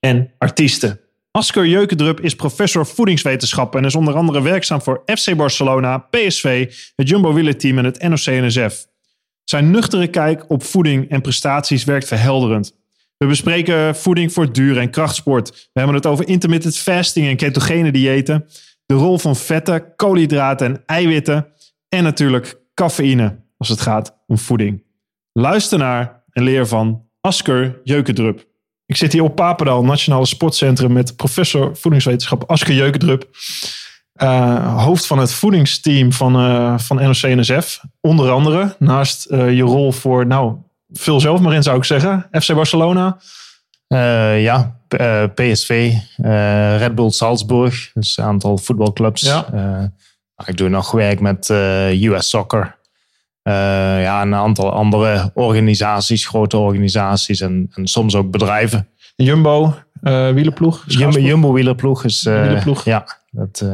en artiesten. Asker Jeukendrup is professor voedingswetenschappen en is onder andere werkzaam voor FC Barcelona, PSV, het Jumbo Wielerteam en het NOC-NSF. Zijn nuchtere kijk op voeding en prestaties werkt verhelderend. We bespreken voeding voor duur- en krachtsport. We hebben het over intermittent fasting en ketogene diëten. De rol van vetten, koolhydraten en eiwitten. En natuurlijk cafeïne als het gaat om voeding. Luister naar en leer van Asker Jeukendrup. Ik zit hier op Papendal, Nationale Sportcentrum, met professor voedingswetenschap Asker Jeukendrup. Uh, hoofd van het voedingsteam van, uh, van NOC-NSF. Onder andere, naast uh, je rol voor, nou, vul zelf maar in zou ik zeggen. FC Barcelona. ja, PSV, Red Bull Salzburg. Dus een aantal voetbalclubs. Ja. ik doe nog werk met US Soccer. Ja, een aantal andere organisaties, grote organisaties en, en soms ook bedrijven. Jumbo, wielerploeg? Jumbo, Jumbo wielerploeg is... wielerploeg. Ja, dat...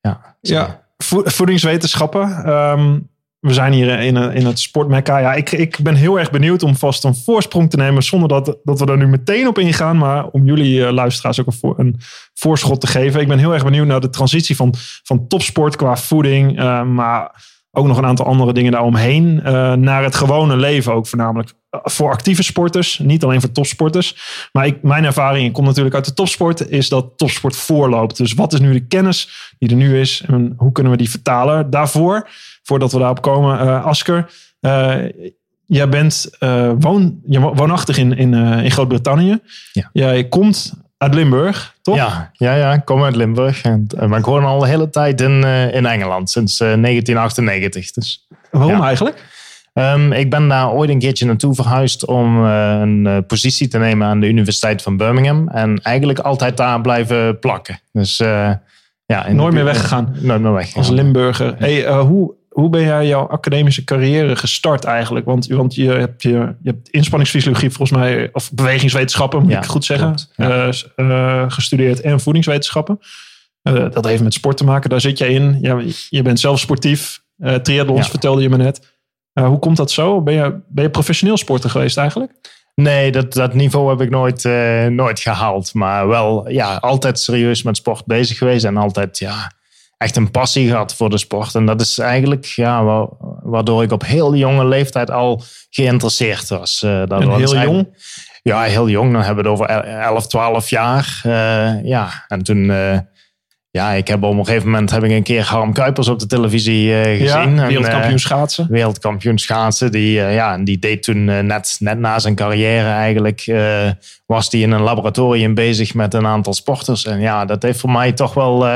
Ja, ja voedingswetenschappen. Um, we zijn hier in, in het sportmekka. Ja, ik, ik ben heel erg benieuwd om vast een voorsprong te nemen. Zonder dat, dat we er nu meteen op ingaan. Maar om jullie uh, luisteraars ook een, voor, een, voorschot te geven. Ik ben heel erg benieuwd naar de transitie van, van topsport qua voeding. Uh, maar ook nog een aantal andere dingen daaromheen. Uh, naar het gewone leven ook voornamelijk. Voor actieve sporters, niet alleen voor topsporters. Maar ik, mijn ervaring, ik kom natuurlijk uit de topsport, is dat topsport voorloopt. Dus wat is nu de kennis die er nu is en hoe kunnen we die vertalen? Daarvoor, voordat we daarop komen, uh, Asker. Jij bent woon, je woonachtig in, in, in Groot-Brittannië. Ja. Jij komt uit Limburg, toch? Ja, ja, ja ik kom uit Limburg. En, maar ik woon al de hele tijd in, in Engeland, sinds 1998. Dus, Waarom eigenlijk? Um, ik ben daar ooit een keertje naartoe verhuisd om uh, een positie te nemen aan de Universiteit van Birmingham. En eigenlijk altijd daar blijven plakken. Dus ja. Nooit meer weggegaan? Nooit meer weggegaan. Als Limburger. Hey, hoe, hoe ben jij jouw academische carrière gestart eigenlijk? Want, want je, hebt je, je hebt inspanningsfysiologie volgens mij, of bewegingswetenschappen moet ja, ik goed zeggen, klopt, ja. gestudeerd en voedingswetenschappen. dat heeft met sport te maken, daar zit je in. Je, je bent zelf sportief. triathlons vertelde je me net. Uh, hoe komt dat zo? Ben je, ben je professioneel sporter geweest eigenlijk? Nee, dat, dat niveau heb ik nooit, uh, nooit gehaald. Maar wel ja, altijd serieus met sport bezig geweest. En altijd ja, echt een passie gehad voor de sport. En dat is eigenlijk ja, waardoor ik op heel jonge leeftijd al geïnteresseerd was. Uh, dat en heel jong? Ja, heel jong. Dan hebben we het over 11, 12 jaar. ja, en toen ja, ik heb op een gegeven moment heb ik een keer Harm Kuipers op de televisie uh, gezien. Ja, wereldkampioen uh, schaatsen. Wereldkampioen schaatsen. Die, uh, ja, die deed toen net, net na zijn carrière eigenlijk, was hij in een laboratorium bezig met een aantal sporters. En ja, dat heeft voor mij toch wel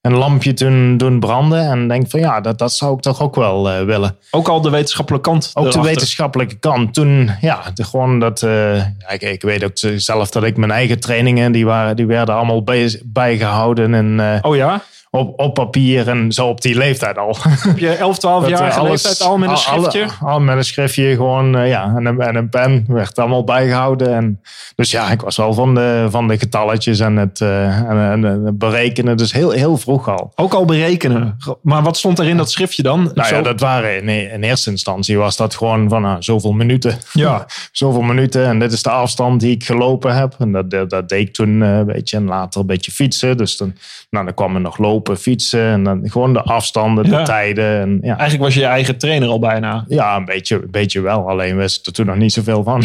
een lampje toen doen branden. En denk van ja, dat, dat zou ik toch ook wel uh, willen. Ook al de wetenschappelijke kant? Ook de wetenschappelijke kant. Toen, ja, de, gewoon dat... Uh, ik, ik, weet ook zelf dat ik mijn eigen trainingen, die, waren, die werden allemaal bij, bijgehouden. En, uh, oh ja? Op, op papier en zo op die leeftijd al. Op je 11, 12 jaar leeftijd al met een schriftje? Al, al, met een schriftje gewoon, uh, ja, en een, en een pen werd allemaal bijgehouden. En, dus ja, ik was wel van de, van de getalletjes en het, uh, en, en berekenen. Dus heel, heel vroeg al. Ook al berekenen? Maar wat stond er in dat schriftje dan? Nou ja, dat waren in, in eerste instantie was dat gewoon van uh, zoveel minuten. Ja. zoveel minuten en dit is de afstand die ik gelopen heb. En dat, dat, dat deed ik toen een beetje en later een beetje fietsen. Dus dan, nou, dan kwam er nog lopen fietsen en dan gewoon de afstanden, de tijden. En, ja. Eigenlijk was je je eigen trainer al bijna. Ja, een beetje, een beetje wel. Alleen wist er toen nog niet zoveel van.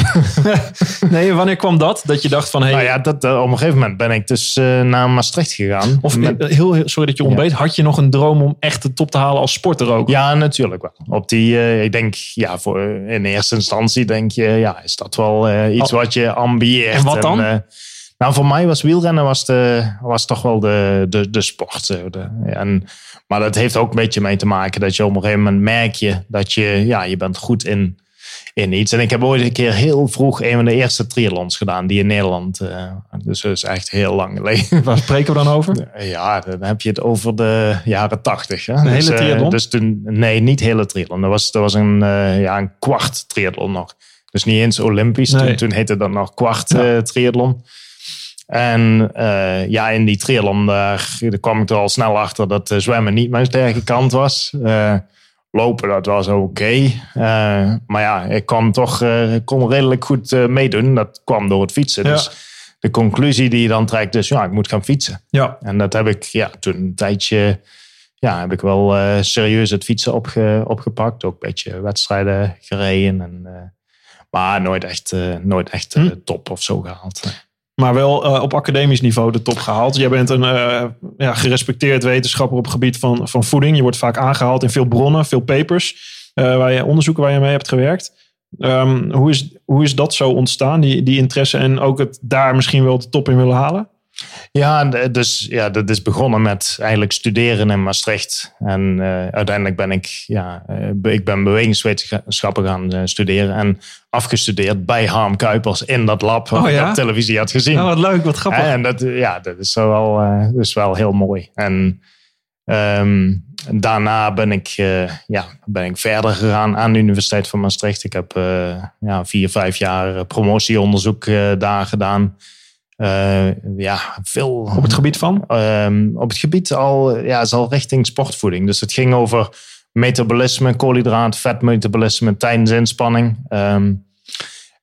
nee, wanneer kwam dat? Dat je dacht van... Hey, nou ja, dat, uh, op een gegeven moment ben ik dus uh, naar Maastricht gegaan. Of met, eh, heel, sorry dat je ontbeet. Had je nog een droom om echt de top te halen als sporter ook? Ja, natuurlijk wel. Op die, uh, ik denk, ja, voor, in eerste instantie denk je, ja, is dat wel iets wat je ambieert. En wat dan? En, nou, voor mij was wielrennen was, de, was toch wel de, de, de sport. De, en, maar dat heeft ook een beetje mee te maken dat je op een gegeven moment merk je dat je, ja, je bent goed in, in iets. En ik heb ooit een keer heel vroeg een van de eerste triathlons gedaan die in Nederland. Uh, dus dat is echt heel lang geleden. Waar spreken we dan over? Ja, dan heb je het over de jaren tachtig. Een dus, hele triathlon? dus toen, nee, niet hele triathlon. Dat was, dat was een, ja, een kwart triathlon nog. Dus niet eens Olympisch. Toen, toen heette dat nog kwart ja. triathlon. En uh, ja, in die triathlon daar, daar, kwam ik er al snel achter dat uh, zwemmen niet mijn sterke kant was. Uh, lopen, dat was oké. maar ja, ik kwam toch kon redelijk goed meedoen. Dat kwam door het fietsen. Dus de conclusie die je dan trekt is, ja, ik moet gaan fietsen. Ja. En dat heb ik ja, toen een tijdje, ja, heb ik wel serieus het fietsen opge, opgepakt. Ook een beetje wedstrijden gereden. En, maar nooit echt, nooit echt hm. top of zo gehaald. Maar wel uh, op academisch niveau de top gehaald. Jij bent een uh, ja, gerespecteerd wetenschapper op het gebied van, van voeding. Je wordt vaak aangehaald in veel bronnen, veel papers, uh, waar je onderzoeken waar je mee hebt gewerkt. Um, hoe, is, hoe is dat zo ontstaan, die, die interesse en ook het daar misschien wel de top in willen halen? Ja, dus ja, dat is begonnen met eigenlijk studeren in Maastricht. En uh, uiteindelijk ben ik, ja, uh, ik ben bewegingswetenschappen gaan uh, studeren. En afgestudeerd bij Harm Kuipers in dat lab wat oh, ik op televisie had gezien. Oh, wat leuk, wat grappig. En dat, ja, dat is wel, is wel heel mooi. En um, daarna ben ik, ja, ben ik verder gegaan aan de Universiteit van Maastricht. Ik heb ja, vier, vijf jaar promotieonderzoek daar gedaan. Uh, ja, veel. Op het gebied van? Um, op het gebied al, ja, is al richting sportvoeding. Dus het ging over metabolisme, koolhydraat, vetmetabolisme tijdens inspanning. Um,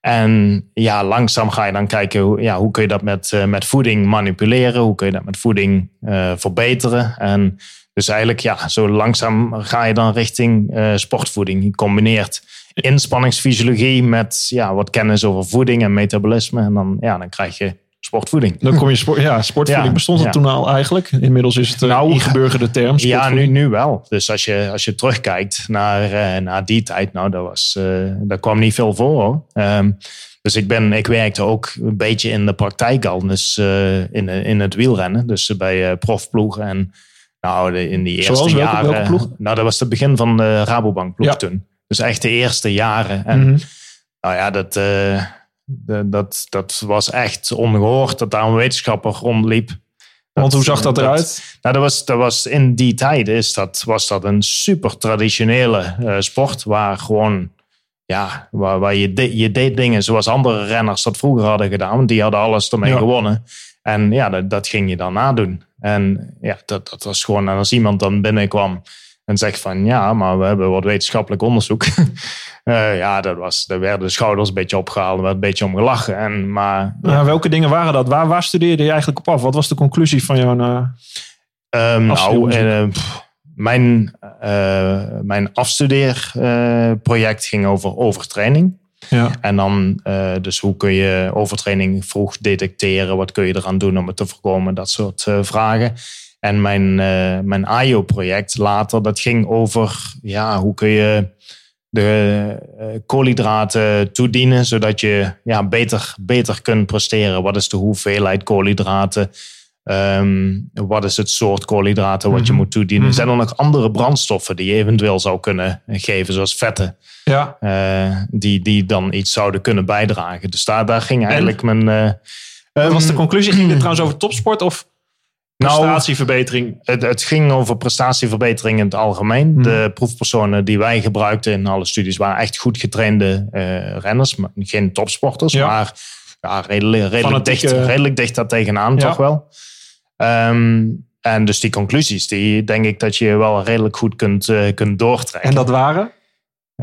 en ja, langzaam ga je dan kijken hoe, ja, hoe kun je dat met, uh, met voeding manipuleren? Hoe kun je dat met voeding uh, verbeteren? En dus eigenlijk, ja, zo langzaam ga je dan richting sportvoeding. Je combineert inspanningsfysiologie met ja, wat kennis over voeding en metabolisme. En dan, ja, dan krijg je sportvoeding. Dan kom je sport, ja, sportvoeding bestond het toen al eigenlijk. Inmiddels is het een nou, ingeburgerde term. Ja, nu, nu wel. Dus als je, als je terugkijkt naar, uh, naar die tijd, nou, dat was, uh, daar kwam niet veel voor hoor. Um, dus ik, ben, ik werkte ook een beetje in de praktijk al, dus uh, in, in het wielrennen. Dus bij profploegen en nou, de, in die eerste Zoals welke, jaren. Welke ploeg? Nou, dat was het begin van de Rabobank ploeg ja. toen. Dus echt de eerste jaren. En mm -hmm. nou ja, dat dat, dat was echt ongehoord dat daar een wetenschapper rondliep. Want hoe zag dat eruit? nou, dat, was, dat was in die tijd is dat, was dat een super traditionele uh, sport. Waar gewoon, ja, waar, waar je, de, je deed dingen zoals andere renners dat vroeger hadden gedaan. Want die hadden alles ermee ja. gewonnen. En ja, dat, dat ging je dan nadoen. En ja, dat, dat was gewoon, en als iemand dan binnenkwam en zegt van ja, maar we hebben wat wetenschappelijk onderzoek. uh, ja, dat was, daar werden de schouders een beetje opgehaald, er werd een beetje om gelachen. En, maar, ja. Ja, welke dingen waren dat? Waar, waar studeerde je eigenlijk op af? Wat was de conclusie van jouw uh, um, Nou, uh, pff, mijn, mijn afstudeerproject ging over overtraining. Ja. En dan, dus hoe kun je overtraining vroeg detecteren? Wat kun je eraan doen om het te voorkomen? Dat soort vragen. En mijn, uh, mijn AIO-project later, dat ging over ja, hoe kun je de uh, koolhydraten toedienen, zodat je ja, beter, beter kunt presteren. Wat is de hoeveelheid koolhydraten? Um, wat is het soort koolhydraten wat mm -hmm. je moet toedienen? Mm -hmm. Zijn er nog andere brandstoffen die je eventueel zou kunnen geven, zoals vetten? Ja. Uh, die, die dan iets zouden kunnen bijdragen. Dus daar, daar ging eigenlijk en? mijn. was de conclusie? Ging dit trouwens over topsport of Prestatieverbetering. Nou, het, het, ging over prestatieverbetering in het algemeen. Hmm. De proefpersonen die wij gebruikten in alle studies waren echt goed getrainde uh, renners. Maar geen topsporters, ja. maar ja, redelijk, redelijk, dicht, redelijk dicht daar tegenaan ja. toch wel. Um, en dus die conclusies, die denk ik dat je wel redelijk goed kunt, uh, kunt doortrekken. En dat waren?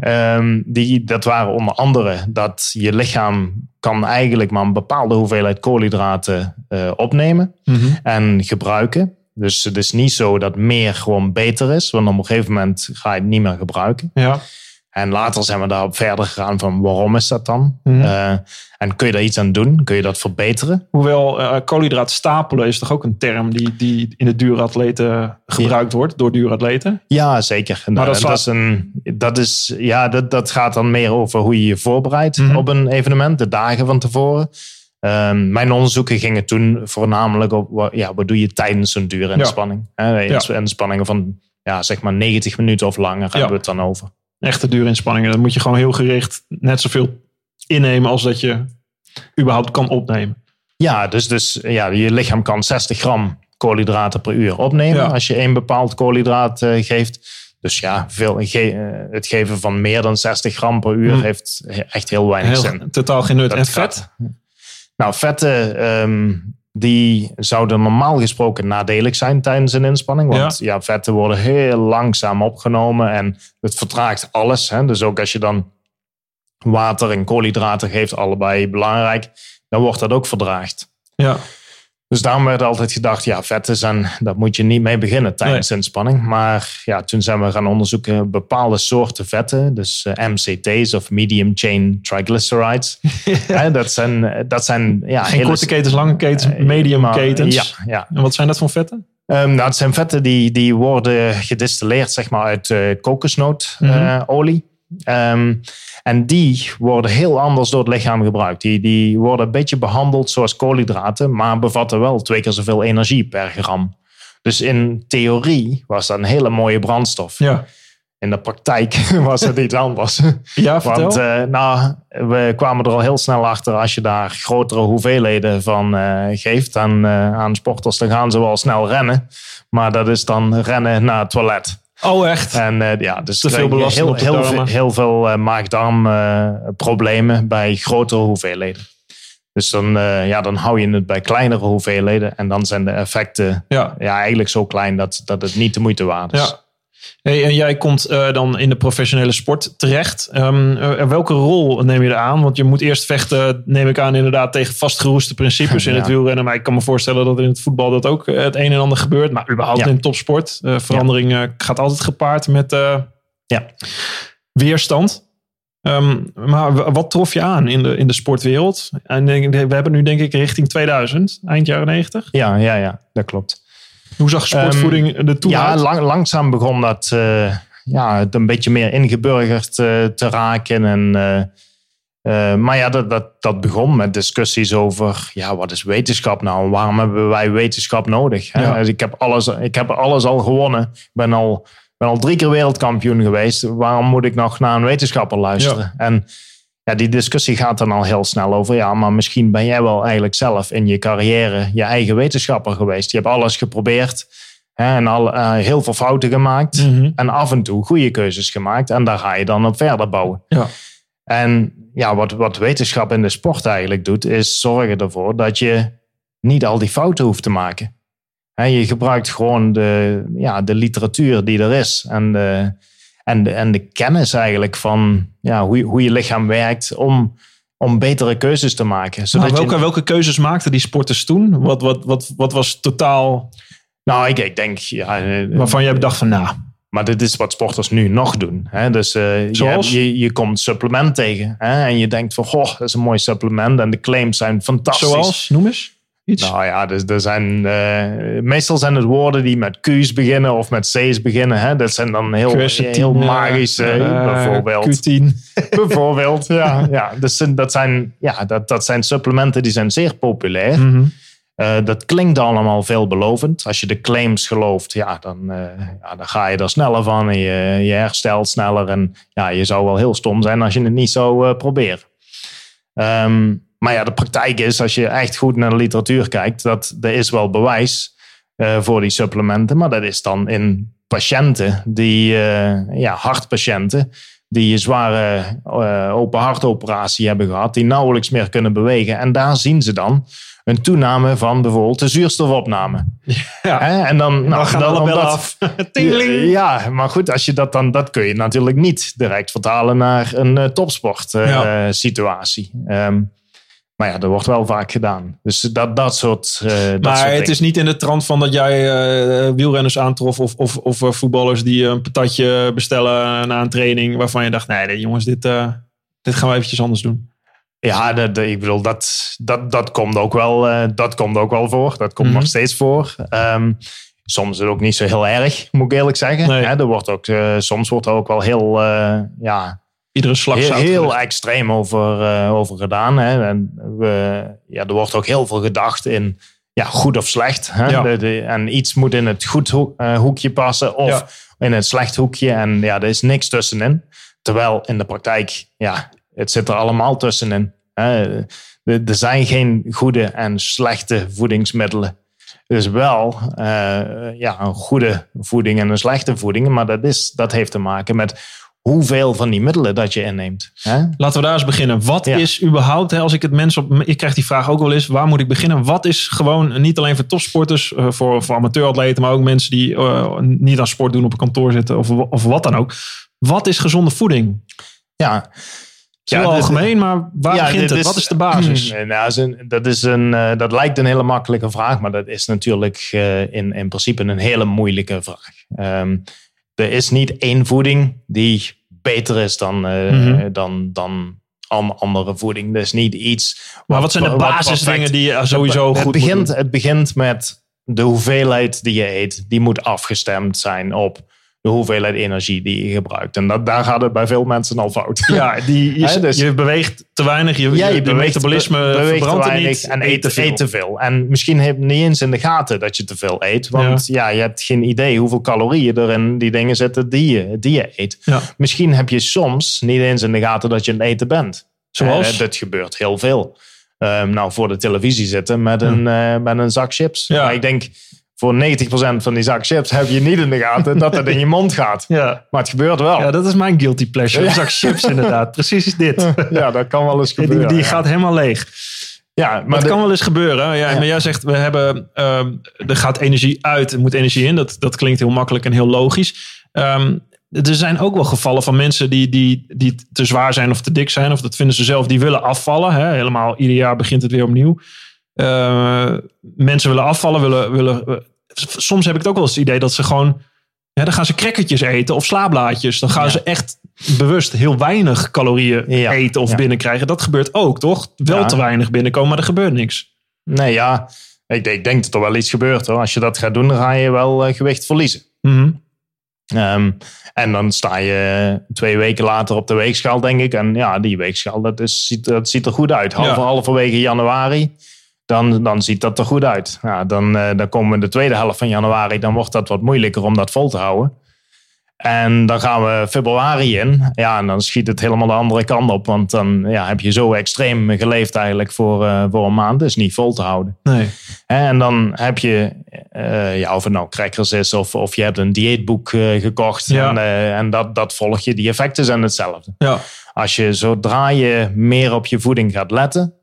Um, die, dat waren onder andere dat je lichaam kan eigenlijk maar een bepaalde hoeveelheid koolhydraten uh, opnemen mm -hmm. en gebruiken. Dus het is niet zo dat meer gewoon beter is, want op een gegeven moment ga je het niet meer gebruiken. Ja. En later zijn we daarop verder gegaan van waarom is dat dan? Mm -hmm. uh, en kun je daar iets aan doen? Kun je dat verbeteren? Hoewel uh, koolhydraat stapelen is toch ook een term die, die in de duuratleten gebruikt ja. wordt door duuratleten? Ja, zeker. Maar dat, dat, is een, dat, is, ja, dat, dat gaat dan meer over hoe je je voorbereidt mm -hmm. op een evenement, de dagen van tevoren. Um, mijn onderzoeken gingen toen voornamelijk op ja, wat doe je tijdens een dure inspanning. Ja. Uh, inspanningen van ja, zeg maar 90 minuten of langer hebben we het dan over. Echte duurinspanningen. Dan moet je gewoon heel gericht net zoveel innemen als dat je überhaupt kan opnemen. Ja, dus, dus ja, je lichaam kan 60 gram koolhydraten per uur opnemen als je een bepaald koolhydraat uh, geeft. Dus ja, veel, ge het geven van meer dan 60 gram per uur hmm. heeft echt heel weinig heel, zin. Totaal geen nut. en vet? Nou, vetten, um, die zouden normaal gesproken nadelig zijn tijdens een inspanning. Want ja. vetten worden heel langzaam opgenomen en het vertraagt alles. Hè? Dus ook als je dan water en koolhydraten geeft, allebei belangrijk, dan wordt dat ook verdraagd. Ja. Dus daarom werd altijd gedacht, ja, vetten zijn, daar moet je niet mee beginnen tijdens inspanning. Maar ja, toen zijn we gaan onderzoeken bepaalde soorten vetten. Dus uh, MCT's of medium chain triglycerides. ja, dat zijn, dat zijn ja, Geen korte ketens, lange ketens, uh, medium ketens. Ja, ja. En wat zijn dat voor vetten? Um, nou, het zijn vetten die, die worden gedistilleerd zeg maar, uit uh, kokosnootolie. Um, en die worden heel anders door het lichaam gebruikt. Die, die worden een beetje behandeld zoals koolhydraten, maar bevatten wel twee keer zoveel energie per gram. Dus in theorie was dat een hele mooie brandstof. Ja. In de praktijk was het iets anders. Ja, vertel. Want uh, nou, we kwamen er al heel snel achter als je daar grotere hoeveelheden van uh, geeft aan, uh, aan sporters, dan gaan ze wel snel rennen. Maar dat is dan rennen naar het toilet. Oh, echt? En uh, ja, dus te veel belasting heel, op de heel, darmen. veel, heel veel uh, maag-darm-problemen uh, bij grotere hoeveelheden. Dus dan, ja, dan hou je het bij kleinere hoeveelheden. En dan zijn de effecten ja. Ja, eigenlijk zo klein dat, dat het niet de moeite waard is. Ja. Hey, en jij komt uh, dan in de professionele sport terecht. Um, uh, welke rol neem je er aan? Want je moet eerst vechten, neem ik aan, inderdaad tegen vastgeroeste principes in het wielrennen. Maar ik kan me voorstellen dat in het voetbal dat ook het een en ander gebeurt. Maar überhaupt ja. in topsport. Uh, verandering gaat altijd gepaard met ja. weerstand. Um, maar wat trof je aan in de, in de sportwereld? En we hebben nu denk ik richting 2000, eind jaren 90. Ja, ja, ja dat klopt. Hoe zag sportvoeding um, er toen ja, uit? Lang, langzaam begon dat uh, ja, het een beetje meer ingeburgerd uh, te raken. En, uh, maar ja, dat, dat, dat begon met discussies over ja, wat is wetenschap nou? Waarom hebben wij wetenschap nodig? Hè? Ja. Dus ik, heb alles, ik heb alles al gewonnen. Ik ben al, ben al drie keer wereldkampioen geweest. Waarom moet ik nog naar een wetenschapper luisteren? Ja. En ja, die discussie gaat dan al heel snel over. Ja, maar misschien ben jij wel eigenlijk zelf in je carrière je eigen wetenschapper geweest. Je hebt alles geprobeerd hè, en al uh, heel veel fouten gemaakt. Mm -hmm. En af en toe goede keuzes gemaakt. En daar ga je dan op verder bouwen. Ja. En ja, wat, wat wetenschap in de sport eigenlijk doet, is zorgen ervoor dat je niet al die fouten hoeft te maken. Hè, je gebruikt gewoon de, ja, de literatuur die er is. En de, en de, en de kennis eigenlijk van ja, hoe, hoe je lichaam werkt om, om betere keuzes te maken. Zodat welke, je... welke keuzes maakten die sporters toen? Wat, wat, wat, wat was totaal... Nou, ik, ik denk... Ja, Waarvan jij bedacht van, nou... Maar dit is wat sporters nu nog doen. Hè? Dus uh, Zoals? Je, je, je komt supplement tegen. Hè? En je denkt van, goh, dat is een mooi supplement. En de claims zijn fantastisch. Zoals? Noem eens. Iets? Nou ja, dus er zijn, uh, meestal zijn het woorden die met Q's beginnen of met C's beginnen. Hè? Dat zijn dan heel, Quercetine, heel magische, uh, bijvoorbeeld. Q10. bijvoorbeeld, ja. ja. Dus dat zijn, ja, dat, dat zijn supplementen die zijn zeer populair. Mm -hmm. uh, dat klinkt allemaal veelbelovend. Als je de claims gelooft, ja, dan, ja, dan ga je er sneller van. En je, je herstelt sneller. En ja, je zou wel heel stom zijn als je het niet zou proberen. Um, maar ja, de praktijk is, als je echt goed naar de literatuur kijkt, dat er is wel bewijs uh, voor die supplementen. Maar dat is dan in patiënten, die, uh, ja, hartpatiënten, die een zware uh, open hartoperatie hebben gehad, die nauwelijks meer kunnen bewegen. En daar zien ze dan een toename van bijvoorbeeld de zuurstofopname. Ja. Hè? En dan, nou, dan gaan alle bellen af. ja, maar goed, als je dat dan, dat kun je natuurlijk niet direct vertalen naar een uh, topsport uh, ja. situatie. Um, maar ja, dat wordt wel vaak gedaan. Dus dat, dat soort. Uh, dat maar soort het is niet in de trant van dat jij uh, wielrenners aantrof of, of, of uh, voetballers die een patatje bestellen na een training. waarvan je dacht: nee, jongens, dit, dit gaan we eventjes anders doen. Ja, dat, dat, ik bedoel, dat, dat, dat, komt ook wel, dat komt ook wel voor. Dat komt Mhm. mm -hmm. nog steeds voor. Um, soms is het ook niet zo heel erg, moet ik eerlijk zeggen. Nee. Hè, er wordt ook, soms wordt er ook wel heel. ja, Iedere slag heel, heel extreem over, uh, over gedaan. Hè. En we, ja, er wordt ook heel veel gedacht in ja, goed of slecht. Hè? Ja. De- de- en iets moet in het goed ho- eh, hoekje passen of Ja. in het slecht hoekje. En ja, er is niks tussenin. Terwijl in de praktijk, ja, het zit er allemaal tussenin. Hè? Er zijn geen goede en slechte voedingsmiddelen. Er is wel eh, ja, een goede voeding en een slechte voeding. Maar dat, is, dat heeft te maken met hoeveel van die middelen dat je inneemt. Hè? Laten we daar eens beginnen. Wat Ja. is überhaupt, hè, als ik het mensen op. Ik krijg die vraag ook wel eens: waar moet ik beginnen? Wat is gewoon, niet alleen voor topsporters, eh, voor, voor amateuratleten, maar ook mensen die eh, niet aan sport doen op een kantoor zitten of, of wat dan ook. Wat is gezonde voeding? Ja, heel dit- algemeen, maar waar Ja, begint het? is- Wat is de basis? Nou, dat, is een, eh, dat lijkt een hele makkelijke vraag, maar dat is natuurlijk in, in principe een hele moeilijke vraag. Ehm, er is niet één voeding die beter is dan, Mhm. dan, dan an- andere voeding. Is niet iets. Maar wat zijn de wat basisdingen die je sowieso het goed begint, moet doen? Het begint met de hoeveelheid die je eet. Die moet afgestemd zijn op de hoeveelheid energie die je gebruikt. En dat, daar gaat het bij veel mensen al fout. Ja, die, je, dus- je beweegt te weinig, je, Ja, je, je beweegt, metabolisme be- beweegt verbrandt te weinig niet en eet te, veel. eet te veel. En misschien heb je niet eens in de gaten dat je te veel eet. Want ja. je hebt geen idee hoeveel calorieën er in die dingen zitten die je, die je eet. Ja. Misschien heb je soms niet eens in de gaten dat je aan het eten bent. Zoals? Eh, dat gebeurt heel veel. Ehm, nou, voor de televisie zitten met een, eh, met een zak chips. Maar ik denk, voor 90% van die zak chips heb je niet in de gaten dat het in je mond gaat. Ja. Maar het gebeurt wel. ja, dat is mijn guilty pleasure. Een zak chips inderdaad. Precies dit. Ja, dat kan wel eens Die, gebeuren. die ja. gaat helemaal leeg. ja, Maar de- kan wel eens gebeuren. Ja, Ja. Maar jij zegt, we hebben, ehm, er gaat energie uit, er moet energie in. Dat, dat klinkt heel makkelijk en heel logisch. Ehm, er zijn ook wel gevallen van mensen die, die, die te zwaar zijn of te dik zijn. Of dat vinden ze zelf, die willen afvallen. Hè? Helemaal ieder jaar begint het weer opnieuw. Eh, mensen willen afvallen. Willen, willen, eh, soms heb ik het ook wel eens het idee dat ze gewoon... Ja, dan gaan ze crackertjes eten of slaablaadjes. Dan gaan Ja. ze echt bewust heel weinig calorieën Ja. eten of binnenkrijgen. Dat gebeurt ook, toch? Wel te weinig binnenkomen, maar er gebeurt niks. Nee, ja. Ik, ik denk dat er wel iets gebeurt hoor. Als je dat gaat doen, dan ga je wel eh, gewicht verliezen. Mhm. Ehm, en dan sta je twee weken later op de weegschaal, denk ik. En ja, die weegschaal, dat, is, ziet, dat ziet er goed uit. Halve, Ja. Halverwege januari, dan, dan ziet dat er goed uit. Ja, dan, eh, dan komen we in de tweede helft van januari. Dan wordt dat wat moeilijker om dat vol te houden. En dan gaan we februari in. Ja, en dan schiet het helemaal de andere kant op. Want dan ja, heb je zo extreem geleefd eigenlijk voor, eh, voor een maand. Dus niet vol te houden. Nee. En dan heb je, eh, ja, of het nou crackers is of, of je hebt een dieetboek gekocht. Ja. En, en dat, dat volg je. Die effecten zijn hetzelfde. Ja. Als je zodra je meer op je voeding gaat letten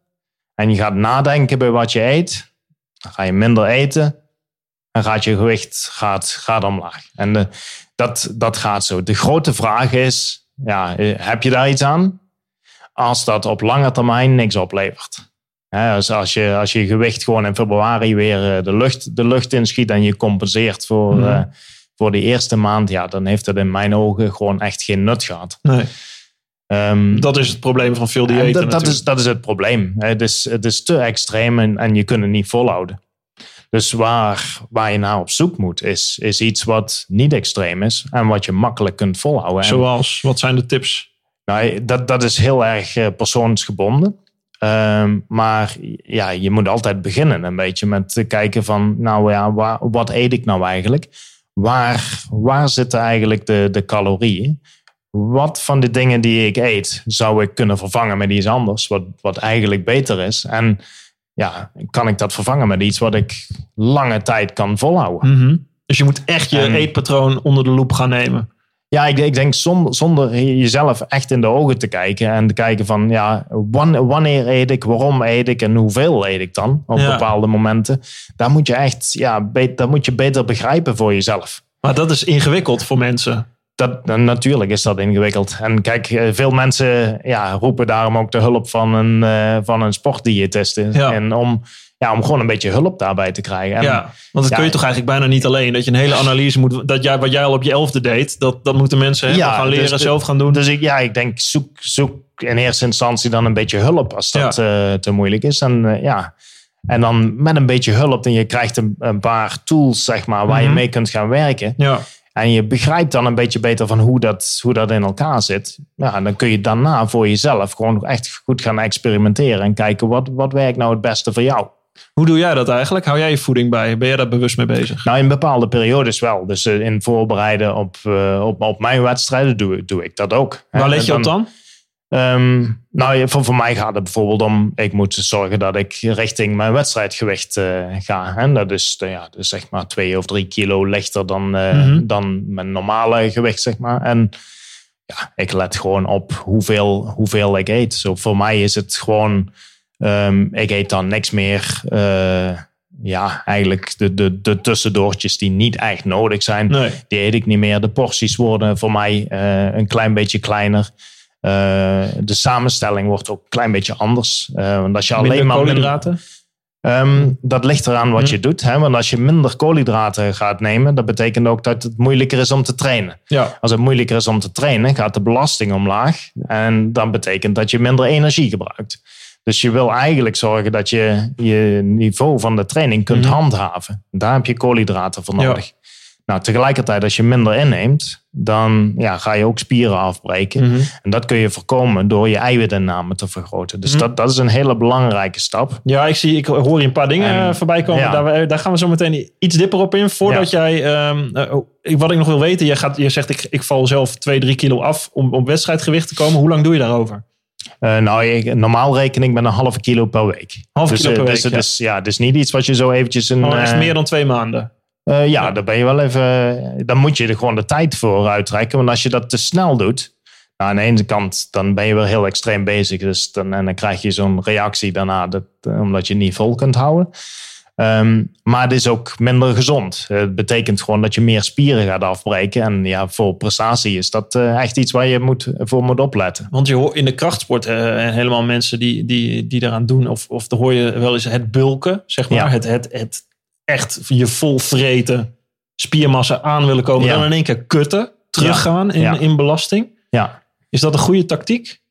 en je gaat nadenken bij wat je eet, dan ga je minder eten en gaat je gewicht gaat, gaat omlaag. En eh, dat, dat gaat zo. De grote vraag is, ja, eh, heb je daar iets aan? Als dat op lange termijn niks oplevert. Hè, als, als, je, als je gewicht gewoon in februari weer eh, de lucht, de lucht inschiet en je compenseert voor, eh, voor die eerste maand, ja, dan heeft het in mijn ogen gewoon echt geen nut gehad. nee. Ehm, Dat is het probleem van veel en diëten. dat, dat, is, dat is het probleem. Het is, het is te extreem en, en je kunt het niet volhouden. Dus waar, waar je naar op zoek moet, is, is iets wat niet extreem is en wat je makkelijk kunt volhouden. En, Zoals, wat zijn de tips? nou, dat, dat is heel erg eh, persoonsgebonden. Ehm, maar ja, je moet altijd beginnen een beetje met te kijken van, nou ja, waar, wat eet ik nou eigenlijk? Waar, waar zitten eigenlijk de, de calorieën? Wat van de dingen die ik eet zou ik kunnen vervangen met iets anders, wat, wat eigenlijk beter is? En ja, kan ik dat vervangen met iets wat ik lange tijd kan volhouden? Mhm. Dus je moet echt je En- eetpatroon onder de loep gaan nemen. Ja, ik, ik denk zonder, zonder jezelf echt in de ogen te kijken en te kijken van ja, wan- wanneer eet ik, waarom eet ik en hoeveel eet ik dan op Ja. bepaalde momenten. Daar moet je echt, ja, dat moet je beter begrijpen voor jezelf. Maar dat is ingewikkeld voor mensen. Dat, natuurlijk is dat ingewikkeld. En kijk, eh, veel mensen ja, roepen daarom ook de hulp van een, eh, van een sportdiëtist. Ja. En om, ja, om gewoon een beetje hulp daarbij te krijgen. En, ja, want dat ja, kun je toch eigenlijk bijna niet alleen. Dat je een hele analyse moet. Dat jij, wat jij al op je elfde deed, dat, dat moeten mensen helemaal Ja, gaan dus leren, zelf gaan doen. Dus ik, ja, ik denk, zoek, zoek in eerste instantie dan een beetje hulp als dat eh, te moeilijk is. En, ja. en dan met een beetje hulp en je krijgt een, een paar tools, zeg maar, waar Mhm. je mee kunt gaan werken. ja, En je begrijpt dan een beetje beter van hoe dat, hoe dat in elkaar zit. Ja, en dan kun je daarna voor jezelf gewoon echt goed gaan experimenteren. En kijken wat, wat werkt nou het beste voor jou. Hoe doe jij dat eigenlijk? Hou jij je voeding bij? Ben jij daar bewust mee bezig? Nou, in bepaalde periodes wel. Dus uh, in voorbereiden op, uh, op, op mijn wedstrijden doe, doe ik dat ook. Waar let je dan, op dan? Um, nou, voor, voor mij gaat het bijvoorbeeld om, ik moet zorgen dat ik richting mijn wedstrijdgewicht uh, ga. En dat is ja, dus zeg maar twee of drie kilo lichter dan, mm -hmm. dan mijn normale gewicht, zeg maar. En ja, ik let gewoon op hoeveel, hoeveel ik eet. Zo voor mij is het gewoon Um, ik eet dan niks meer. Ja, eigenlijk de, de, de tussendoortjes die niet echt nodig zijn, nee. die eet ik niet meer. De porties worden voor mij een klein beetje kleiner. Uh, de samenstelling wordt ook een klein beetje anders. want als je minder alleen maar koolhydraten? Um, dat ligt eraan wat je doet. Hè? Want als je minder koolhydraten gaat nemen, dat betekent ook dat het moeilijker is om te trainen. Ja. Als het moeilijker is om te trainen, gaat de belasting omlaag. En dat betekent dat je minder energie gebruikt. Dus je wil eigenlijk zorgen dat je je niveau van de training kunt handhaven. Daar heb je koolhydraten voor nodig. Ja. Nou, tegelijkertijd als je minder inneemt, dan ja, ga je ook spieren afbreken. Mhm. En dat kun je voorkomen door je eiwitinname te vergroten. Dus dat, dat is een hele belangrijke stap. Ja, ik, zie, ik hoor hier een paar dingen En, voorbij komen. ja. Daar, daar gaan we zo meteen iets dipper op in. Voordat jij, ehm, eh, oh, wat ik nog wil weten, je, gaat, je zegt ik, ik val zelf 2, 3 kilo af om op wedstrijdgewicht te komen. Hoe lang doe je daarover? Eh, nou, ik, normaal reken ik met een halve kilo per week. Half dus, kilo eh, per dus week, is, ja, het is niet iets wat je zo eventjes... Een, Oh, echt eh, meer dan twee maanden. Eh, ja, daar ben je wel even. Dan moet je er gewoon de tijd voor uittrekken. Want als je dat te snel doet. Nou, aan de ene kant, dan ben je wel heel extreem bezig. Dus dan, en dan krijg je zo'n reactie daarna, dat, eh, omdat je niet vol kunt houden. Ehm, maar het is ook minder gezond. Het betekent gewoon dat je meer spieren gaat afbreken. En ja, voor prestatie is dat eh, echt iets waar je moet, voor moet opletten. Want je hoort in de krachtsport helemaal mensen die, die, die daaraan doen, of, of dan hoor je wel eens het bulken, zeg maar. Ja. Het, het, het echt je vol vreten, spiermassa aan willen komen, Ja. dan in één keer kutten, teruggaan in, Ja. in belasting. Ja. Is dat een goede tactiek?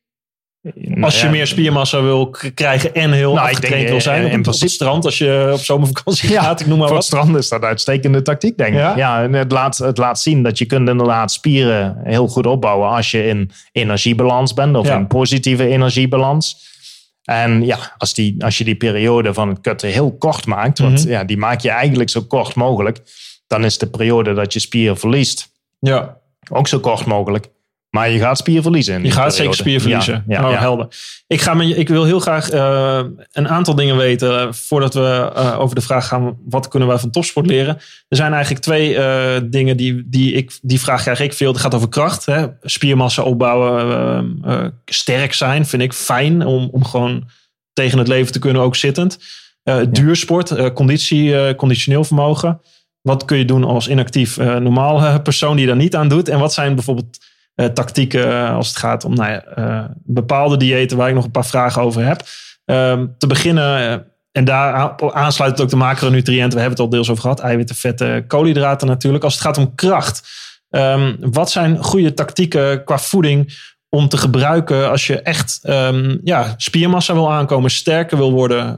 Nou Als je ja, meer spiermassa wil krijgen en heel Nou, denk, wil eh, zijn in op, het- op principe- het strand als je op zomervakantie Ja, gaat, ik noem maar Voor het wat. strand is dat uitstekende tactiek, denk ik. Ja? Ja, en het, laat, het laat zien dat je kunt inderdaad spieren heel goed opbouwen als je in energiebalans bent of in positieve energiebalans. En ja, als, die, als je die periode van het kutten heel kort maakt, want Mhm. ja, die maak je eigenlijk zo kort mogelijk, dan is de periode dat je spier verliest Ja, ook zo kort mogelijk. Maar je gaat spier verliezen. je gaat periode. zeker spier verliezen. Ja, ja, oh, ja. helder. Ik, ga je, ik wil heel graag eh, een aantal dingen weten eh, voordat we eh, over de vraag gaan: wat kunnen wij van topsport leren? Er zijn eigenlijk twee dingen die, die ik, die vraag krijg ik veel. Het gaat over kracht, hè? spiermassa opbouwen, sterk zijn, vind ik fijn om, om gewoon tegen het leven te kunnen, ook zittend. Duursport, conditie, conditioneel vermogen. Wat kun je doen als inactief normaal persoon die daar niet aan doet? En wat zijn bijvoorbeeld eh, tactieken eh, als het gaat om nou eh, bepaalde diëten waar ik nog een paar vragen over heb. Ehm, te beginnen, en daar aan- aansluit ook de macronutriënten. We hebben het al deels over gehad. Eiwitten, vetten, koolhydraten natuurlijk. Als het gaat om kracht. ehm, wat zijn goede tactieken qua voeding om te gebruiken als je echt ehm, ja, spiermassa wil aankomen, sterker wil worden?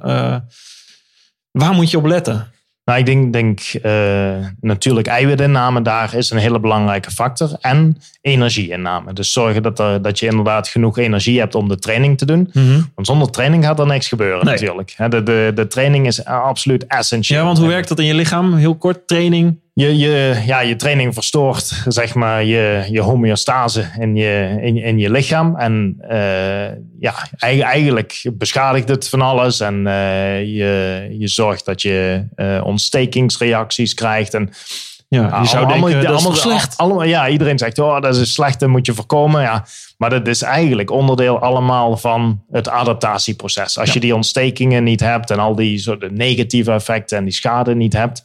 Waar moet je op letten? Nou, ik denk, denk eh, natuurlijk eiwitinname daar is een hele belangrijke factor. En energieinname. Dus zorgen dat, er, dat je inderdaad genoeg energie hebt om de training te doen. Want zonder training gaat er niks gebeuren Nee. natuurlijk. De, de, de training is absoluut essentieel. Ja, want hoe werkt dat in je lichaam? Heel kort, training. Je, je, ja, je training verstoort zeg maar, je, je homeostase in je, in, in je lichaam. En eh, ja, eigen- eigenlijk beschadigt het van alles. En eh, je, je zorgt dat je eh, ontstekingsreacties krijgt. En Ja, je zou denken, dat is toch slecht? Allemaal, ja, iedereen zegt, oh, dat is slecht, dat moet je voorkomen. Ja, maar dat is eigenlijk onderdeel allemaal van het adaptatieproces. Als Ja. je die ontstekingen niet hebt en al die soort negatieve effecten en die schade niet hebt,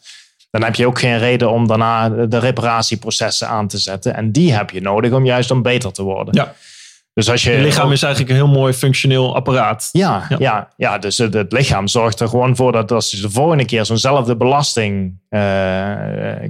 dan heb je ook geen reden om daarna de reparatieprocessen aan te zetten. En die heb je nodig om juist om beter te worden. Ja. Dus als je, lichaam is eigenlijk een heel mooi functioneel apparaat. ja, Ja. ja. Ja, dus het, het lichaam zorgt er gewoon voor dat als je de volgende keer zo'nzelfde belasting eh,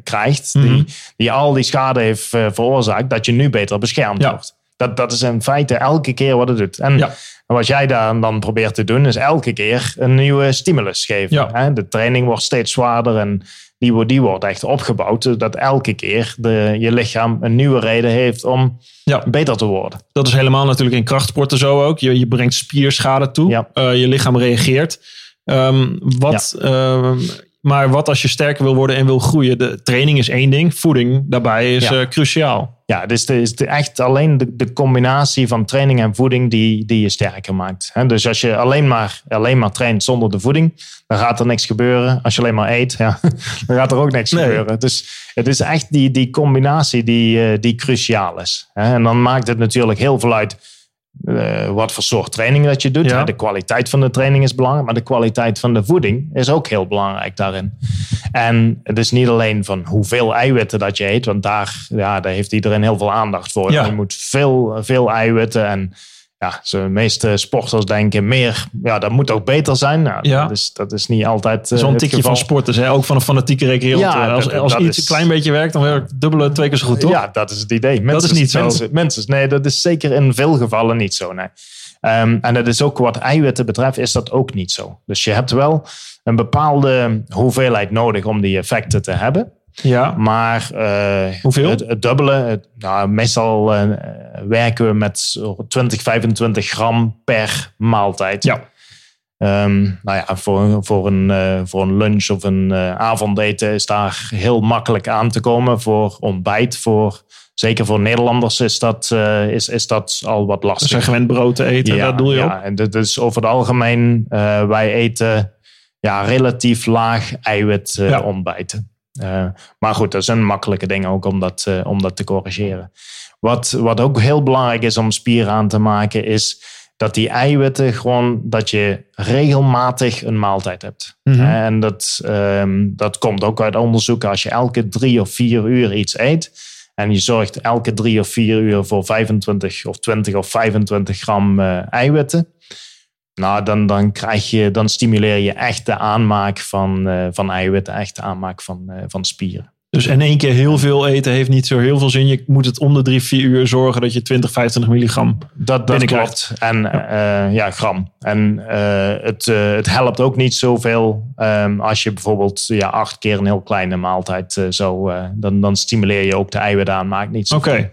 krijgt, Mhm. die, die al die schade heeft eh, veroorzaakt, dat je nu beter beschermd Ja. wordt. Dat, dat is in feite elke keer wat het doet. En Ja. wat jij daar dan probeert te doen, is elke keer een nieuwe stimulus geven. Ja. Hè? De training wordt steeds zwaarder en die, wordt- die wordt echt opgebouwd, zodat elke keer de, je lichaam een nieuwe reden heeft om Ja. beter te worden. Dat is helemaal natuurlijk in krachtsporten zo ook. Je, je brengt spierschade toe. Ja. Eh, je lichaam reageert. Ehm, wat, ehm, maar wat als je sterker wil worden en wil groeien? De training is één ding, voeding daarbij is Ja. eh, cruciaal. Ja, dus het is echt alleen de, de combinatie van training en voeding die, die je sterker maakt. Dus als je alleen maar, alleen maar traint zonder de voeding, dan gaat er niks gebeuren. Als je alleen maar eet, ja, dan gaat er ook niks Nee. gebeuren. Dus het is echt die, die combinatie die, eh, die cruciaal is. En dan maakt het natuurlijk heel veel uit eh, wat voor soort training dat je doet. Ja. De kwaliteit van de training is belangrijk, maar de kwaliteit van de voeding is ook heel belangrijk daarin. En het is niet alleen van hoeveel eiwitten dat je eet, want daar, ja, daar heeft iedereen heel veel aandacht voor. Ja. Je moet veel, veel eiwitten en ja, de meeste sporters denken meer, ja, dat moet ook beter zijn. Nou, Ja. dat, is, dat is niet altijd Zo'n uh, het tikje geval. van sporters, hè? ook van een fanatieke wereld. Ja, Eh, als dat- als dat iets is- een klein beetje werkt, dan werkt het dubbele twee keer zo goed, toch? Ja, dat is het idee. Mensen, is niet zo. Mensen, mensen- nee, dat is zeker in veel gevallen niet zo. Nee. Ehm, en dat is ook wat eiwitten betreft, is dat ook niet zo. Dus je hebt wel een bepaalde hoeveelheid nodig om die effecten te hebben. Ja. Maar eh, Hoeveel? Het, het dubbele, het- nou, meestal eh, werken we met zo 20, 25 gram per maaltijd. Ja. Ehm, nou ja, voor, voor, een, eh, voor een lunch of een avondeten is daar heel makkelijk aan te komen. Voor ontbijt, voor, zeker voor Nederlanders is dat, is, is dat al wat Ze lastig. zijn gewend brood te eten, daar doe je ja, op. en dat is over het algemeen, wij eten ja, relatief laag eiwit Ja. ontbijten. Eh, maar goed, dat zijn makkelijke dingen ook om dat, eh, om dat te corrigeren. Wat, wat ook heel belangrijk is om spier aan te maken, is dat die eiwitten gewoon, dat je regelmatig een maaltijd hebt. Mhm. Eh, En dat, ehm, dat komt ook uit onderzoek. Als je elke drie of vier uur iets eet, en je zorgt elke drie of vier uur voor 25 of 20 of 25 gram eiwitten. Nou, dan, dan, krijg je, dan stimuleer je echt de aanmaak van, eh, van eiwitten, echt de aanmaak van, eh, van spieren. Dus in één keer heel veel eten heeft niet zo heel veel zin. Je moet het om de drie, vier uur zorgen dat je 20, 25 milligram... Dat, dat klopt. En ja. ja, gram. En eh, het, eh, het helpt ook niet zoveel ehm, als je bijvoorbeeld ja, acht keer een heel kleine maaltijd eh, zo, eh, dan, dan stimuleer je ook de eiwitaanmaak niet zo. Oké.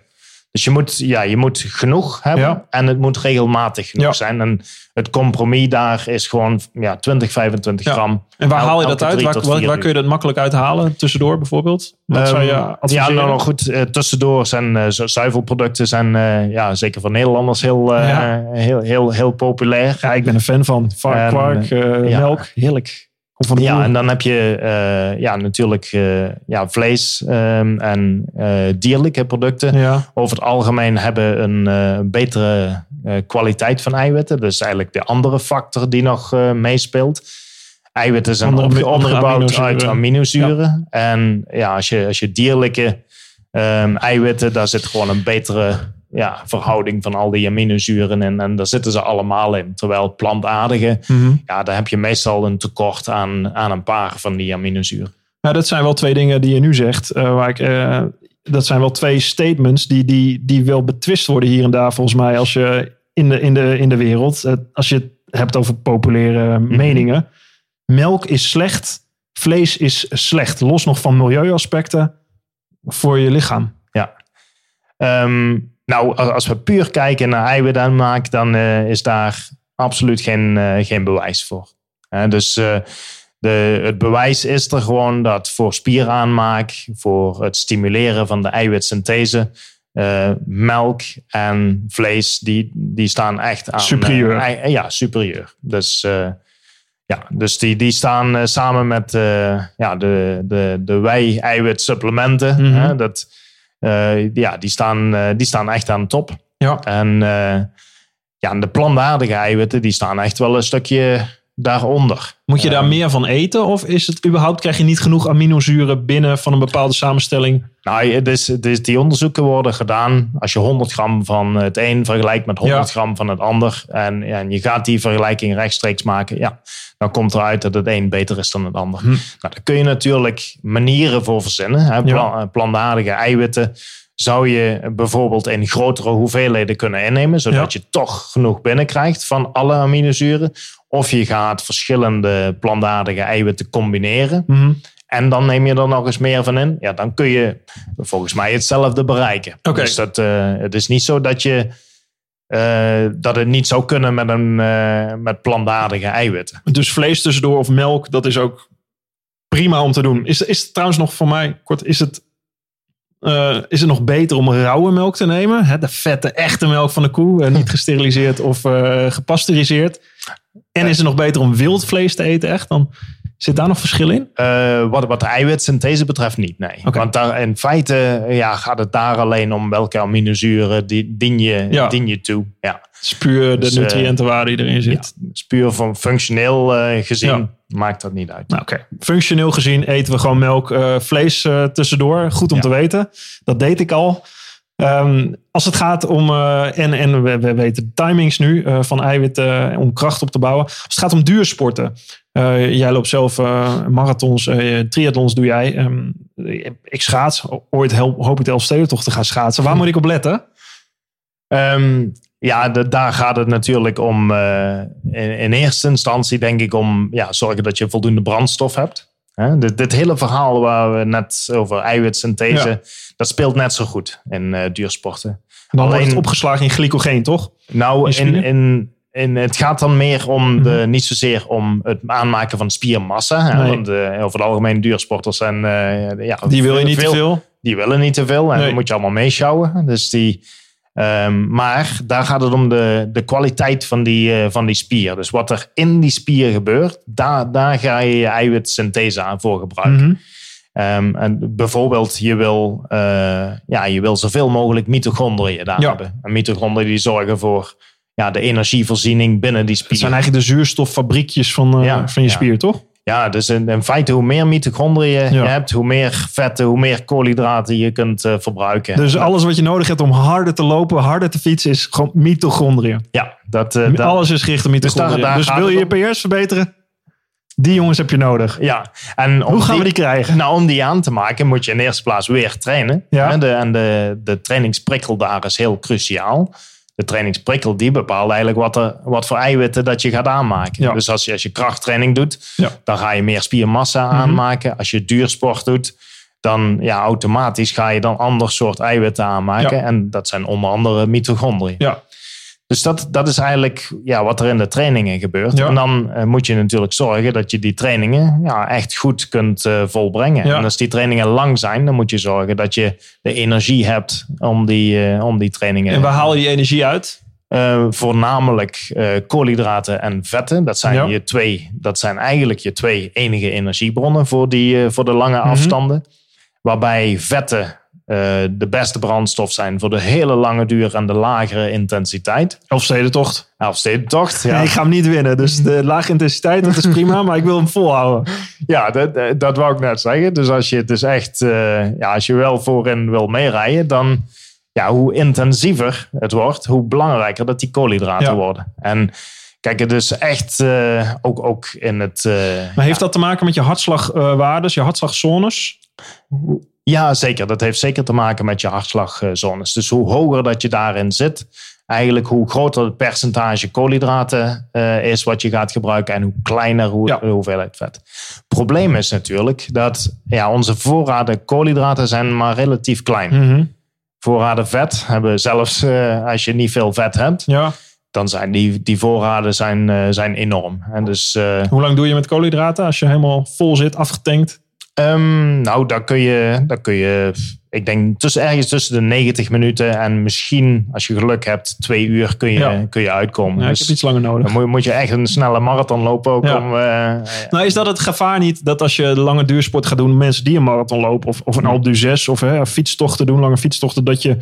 Dus je moet, ja, je moet genoeg hebben Ja. en het moet regelmatig genoeg Ja. zijn. En het compromis daar is gewoon ja, 20, 25 Ja. gram. En waar haal je dat uit? Waar, kun je dat makkelijk uithalen? Tussendoor bijvoorbeeld? Wat zou je Ehm, ja, nou, nou goed, eh, tussendoor zijn eh, zu- zuivelproducten zijn eh, ja, zeker voor Nederlanders heel, heel, heel, heel populair. Ja, ik ben een fan van vark, kwark, ja. melk. Heerlijk. Van Ja, en dan heb je eh, ja, natuurlijk eh, ja, vlees ehm, en eh, dierlijke producten. ja. Over het algemeen hebben een betere kwaliteit van eiwitten. Dus eigenlijk de andere factor die nog meespeelt. Eiwitten zijn Andere- opge- aminozuren. uit aminozuren. En ja, als je, als je dierlijke ehm, eiwitten, daar zit gewoon een betere ja, verhouding van al die aminozuren in. En daar zitten ze allemaal in. Terwijl plantaardige, Mhm. ja, daar heb je meestal een tekort aan, aan een paar van die aminozuren. Nou, dat zijn wel twee dingen die je nu zegt. eh, waar ik, eh, dat zijn wel twee statements die, die, die wel betwist worden hier en daar volgens mij. Als je in de, in de, in de wereld, eh, als je het hebt over populaire meningen. Melk is slecht, vlees is slecht. Los nog van milieuaspecten voor je lichaam. Ja. Ehm, nou, als we puur kijken naar eiwitaanmaak, dan eh, is daar absoluut geen, eh, geen bewijs voor. Dus eh, de, het bewijs is er gewoon dat voor spieraanmaak, voor het stimuleren van de eiwitsynthese, melk en vlees, die, die staan echt aan. Superieur. ei- ja, superieur. Dus, ja, dus die, die staan samen met ja, de, de, de wei-eiwitsupplementen. Mhm. hè, dat, ja, die, staan, eh, die staan echt aan de top. Ja. En eh, ja, en de eiwitten, die staan echt wel een stukje daaronder. Moet je daar meer van eten? Of is het überhaupt, krijg je niet genoeg aminozuren binnen van een bepaalde samenstelling? Nou, het is, het is, die onderzoeken worden gedaan als je 100 gram van het een vergelijkt met 100 Ja. gram van het ander. En, en je gaat die vergelijking rechtstreeks maken. Ja, dan komt eruit dat het een beter is dan het ander. Hm. Nou, daar kun je natuurlijk manieren voor verzinnen. Hè. Eh, plantaardige eiwitten zou je bijvoorbeeld in grotere hoeveelheden kunnen innemen. Zodat je toch genoeg binnenkrijgt van alle aminozuren. Of je gaat verschillende plantaardige eiwitten combineren. Mhm. En dan neem je er nog eens meer van in. Ja, dan kun je volgens mij hetzelfde bereiken. Dus dat, eh, het is niet zo dat je dat het niet zou kunnen met, een, met plantaardige eiwitten. Dus vlees tussendoor of melk, dat is ook prima om te doen. Is, is het trouwens nog voor mij, kort, is het, is het nog beter om rauwe melk te nemen? Hè, de vette, echte melk van de koe, niet gesteriliseerd of gepasteuriseerd. En is het nog beter om wild vlees te eten echt dan Zit daar nog verschil in? Uh, wat, wat de eiwitsynthese betreft niet, nee. Want daar, in feite ja, gaat het daar alleen om welke aminozuren die, dien, je, dien je toe. Ja. Spuur de dus, uh, nutriëntenwaarde die erin zit. Ja, spuur van functioneel uh, gezien maakt dat niet uit. Nou, Oké, functioneel gezien eten we gewoon melk, vlees tussendoor. Goed om te weten. Dat deed ik al. Um, als het gaat om, uh, en, en we, we, weten de timings nu uh, van eiwitten om kracht op te bouwen. Als het gaat om duursporten. Uh, jij loopt zelf marathons, triathlons doe jij. Um, ik schaats. Ooit help, hoop ik de Elfsteden toch te gaan schaatsen. Waar moet ik op letten? Um, ja, de, daar gaat het natuurlijk om. In, in, eerste instantie denk ik om ja, zorgen dat je voldoende brandstof hebt. Hè? Dit, dit, hele verhaal waar we net over eiwitsynthese, ja. dat speelt net zo goed in uh, duursporten. En dan Alleen, wordt het opgeslagen in glycogeen, toch? Nou, in, in, in, het gaat dan meer om -hmm. de, niet zozeer om het aanmaken van spiermassa. Hè? Want uh, over het algemeen duursporters zijn... Uh, ja, die wil je niet veel, te veel. Die willen niet te veel en nee. dan moet je allemaal meeschouwen. Dus die Um, maar daar gaat het om de, de kwaliteit van die, uh, van die spier. Dus wat er in die spier gebeurt, daar, daar ga je je eiwitsynthese aan voor gebruiken. Mm -hmm. um, en bijvoorbeeld, je wil, uh, ja, je wil zoveel mogelijk mitochondriën daar ja. hebben. En mitochondriën die zorgen voor ja, de energievoorziening binnen die spier. Het zijn eigenlijk de zuurstoffabriekjes van, uh, ja, van je spier, toch? Ja, dus in, in, feite hoe meer mitochondriën je hebt, hoe meer vetten, hoe meer koolhydraten je kunt uh, verbruiken. Dus alles wat je nodig hebt om harder te lopen, harder te fietsen, is gewoon mitochondriën. Ja, dat, uh, alles is gericht op mitochondriën. Dus, daar, daar dus wil je je PS verbeteren? Die jongens heb je nodig. Ja. En Hoe gaan we die krijgen? Nou, om die aan te maken moet je in eerste plaats weer trainen. Ja. De, en de, de trainingsprikkel daar is heel cruciaal de trainingsprikkel die bepaalt eigenlijk wat, er, wat voor eiwitten dat je gaat aanmaken. Dus als je, als je krachttraining doet, ja. dan ga je meer spiermassa mhm. aanmaken. Als je duursport doet, dan ja, automatisch ga je dan ander soort eiwitten aanmaken. En dat zijn onder andere mitochondriën. Ja. Dus dat, dat is eigenlijk ja, wat er in de trainingen gebeurt. En dan uh, moet je natuurlijk zorgen dat je die trainingen ja, echt goed kunt uh, volbrengen. En als die trainingen lang zijn, dan moet je zorgen dat je de energie hebt om die, uh, om die trainingen. En waar haal je die energie uit? voornamelijk koolhydraten en vetten. Dat zijn, ja. je twee, dat zijn eigenlijk je twee enige energiebronnen voor, die, voor de lange mm-hmm. afstanden. Waarbij vetten de beste brandstof zijn voor de hele lange duur en de lagere intensiteit. Elfstedentocht. Elfstedentocht, ja. Nee, ik ga hem niet winnen. Dus de lage intensiteit, dat is prima, maar ik wil hem volhouden. Ja, dat, dat wou ik net zeggen. Dus als je het dus echt, uh, ja, als je wel voorin wil meerijden, dan ja, hoe intensiever het wordt, hoe belangrijker dat die koolhydraten ja. worden. En Kijk, het is echt uh, ook, ook in het. Uh, maar heeft ja. dat te maken met je hartslagwaardes, je hartslagzones? Ja, zeker. Dat heeft zeker te maken met je hartslagzones. Dus hoe hoger dat je daarin zit, eigenlijk hoe groter het percentage koolhydraten uh, is wat je gaat gebruiken en hoe kleiner hoe, ja. de hoeveelheid vet. Probleem is natuurlijk dat ja, onze voorraden koolhydraten zijn maar relatief klein. Mm -hmm. Voorraden vet hebben zelfs uh, als je niet veel vet hebt, ja. dan zijn die, die voorraden zijn, uh, zijn enorm. En dus, hoe lang doe je met koolhydraten als je helemaal vol zit, afgetankt? Um, nou, daar kun je, daar kun je, ik denk tussen, ergens tussen de 90 minuten en misschien, als je geluk hebt, twee uur kun je, ja. kun je uitkomen. Ja, dus ik heb iets langer nodig. Dan moet, je echt een snelle marathon lopen ook ja. om... Uh, nou, is dat het gevaar niet dat als je lange duursport gaat doen, mensen die een marathon lopen of, of een Alpe d'Huez of hè, fietstochten doen, lange fietstochten, dat je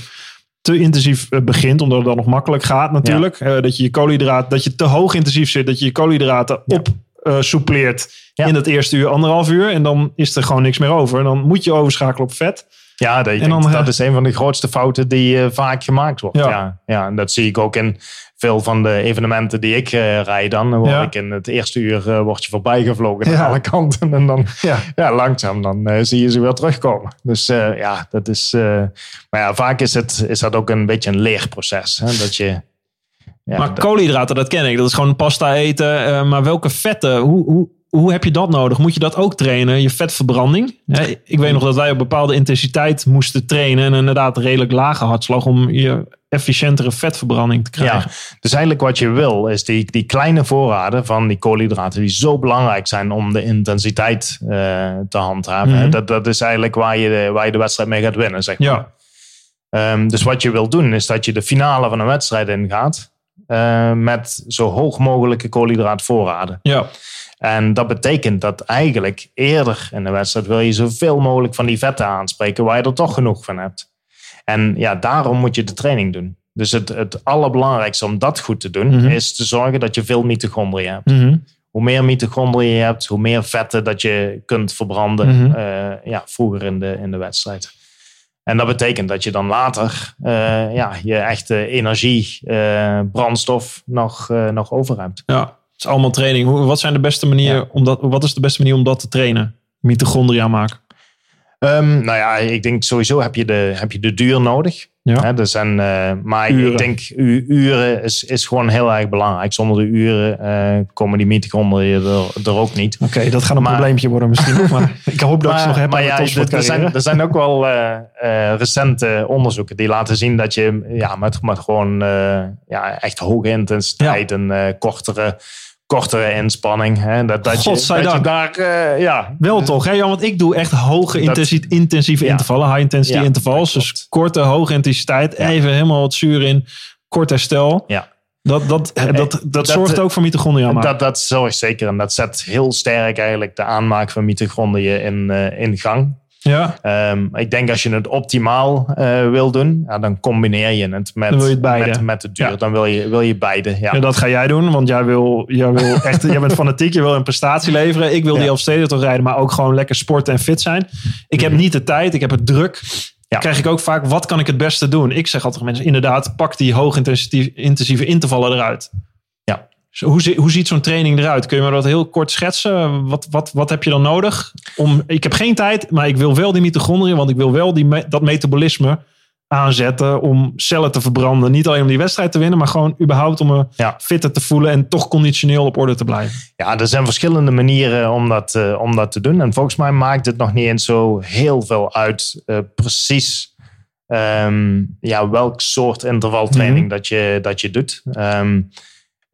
te intensief eh, begint, omdat het dan nog makkelijk gaat natuurlijk. Ja. Uh, dat je je koolhydraten, dat je te hoog intensief zit, dat je je koolhydraten op uh, soepleert ja. in het eerste uur, anderhalf uur. En dan is er gewoon niks meer over. En dan moet je overschakelen op vet. Ja, dat, en dan, dat uh, is een van de grootste fouten die uh, vaak gemaakt wordt. Ja. ja. Ja, en dat zie ik ook in veel van de evenementen die ik uh, rijd. Dan word ja. ik in het eerste uur word je voorbij gevlogen ja. aan alle kanten. En dan ja. ja langzaam dan zie je ze weer terugkomen. Dus ja, dat is... maar ja, vaak is, het, is dat ook een beetje een leerproces. Hè? Dat je ja, maar koolhydraten, dat ken ik. Dat is gewoon pasta eten. Uh, maar welke vetten, hoe, hoe, hoe heb je dat nodig? Moet je dat ook trainen, je vetverbranding? ik weet nog dat wij op bepaalde intensiteit moesten trainen. En inderdaad redelijk lage hartslag om je efficiëntere vetverbranding te krijgen. Ja, dus eigenlijk wat je wil is die, die kleine voorraden van die koolhydraten die zo belangrijk zijn om de intensiteit uh, te handhaven. Mhm. dat, dat is eigenlijk waar je, de, waar je de wedstrijd mee gaat winnen, zeg maar. Ja, Ehm, dus wat je wil doen is dat je de finale van een wedstrijd ingaat uh, met zo hoog mogelijke koolhydraatvoorraden. ja. En dat betekent dat eigenlijk eerder in de wedstrijd wil je zoveel mogelijk van die vetten aanspreken waar je er toch genoeg van hebt. En ja, daarom moet je de training doen. Dus het, het allerbelangrijkste om dat goed te doen, Mhm. is te zorgen dat je veel mitochondriën hebt. Mhm. Hoe meer mitochondriën je hebt, hoe meer vetten dat je kunt verbranden Mhm. eh, ja, vroeger in de, in de wedstrijd. En dat betekent dat je dan later eh, ja, je echte energie, eh, brandstof nog, eh, nog over hebt. ja. Het is allemaal training. Wat, zijn de beste manieren Ja. om dat, wat is de beste manier om dat te trainen? Mitochondria maken. Ehm, nou ja, ik denk sowieso heb je de, heb je de duur nodig. Ja. Hè, er zijn, eh, maar Uren. ik denk u, uren is, is gewoon heel erg belangrijk. Zonder de uren eh, komen die mitochondriën er, er ook niet. Oké, dat gaat een Maar- probleempje worden misschien nog. Maar ik hoop dat ik ze nog heb maar ja, de er, zijn, er zijn ook wel eh, recente onderzoeken die laten zien dat je ja, met, met gewoon ja, echt hoge intensiteit en eh, kortere, kortere inspanning. Hè, dat, dat, je, dat je Godzijdank. daar, eh, ja, Wel toch, hè? Ja, want ik doe echt hoge Dat- intensieve Ja. intervallen, high intensity Ja, intervals. Dus korte, hoge intensiteit, even helemaal wat zuur in, kort herstel. ja. Dat, dat, dat, dat, zorgt ook voor mitochondria maken. Dat, dat zorgt zeker. En dat zet heel sterk eigenlijk de aanmaak van mitochondriën in, eh, in gang. Ja, Ehm, ik denk als je het optimaal eh, wil doen, ja, dan combineer je het met, Dan wil je het beide. met, met de duur. Ja. Dan wil je, wil je beide. Ja. ja, dat ga jij doen, want jij wil, jij wil echt, jij bent fanatiek, je wil een prestatie leveren. Ik wil die. Elfsteden toch rijden, maar ook gewoon lekker sporten en fit zijn. Ik heb niet de tijd, ik heb het druk. Ja. Krijg ik ook vaak, wat kan ik het beste doen? Ik zeg altijd mensen, inderdaad, pak die hoog intensieve intervallen eruit. Zo, hoe, hoe ziet zo'n training eruit? Kun je me dat heel kort schetsen? Wat, wat, wat heb je dan nodig? Om, ik heb geen tijd, maar ik wil wel die mitochondriën, want ik wil wel die, dat metabolisme aanzetten om cellen te verbranden. Niet alleen om die wedstrijd te winnen, maar gewoon überhaupt om me Ja. fitter te voelen en toch conditioneel op orde te blijven. ja, er zijn verschillende manieren om dat, eh, om dat te doen. En volgens mij maakt het nog niet eens zo heel veel uit eh, precies ehm, ja, welk soort intervaltraining Mhm. dat, je, dat je doet. Ehm,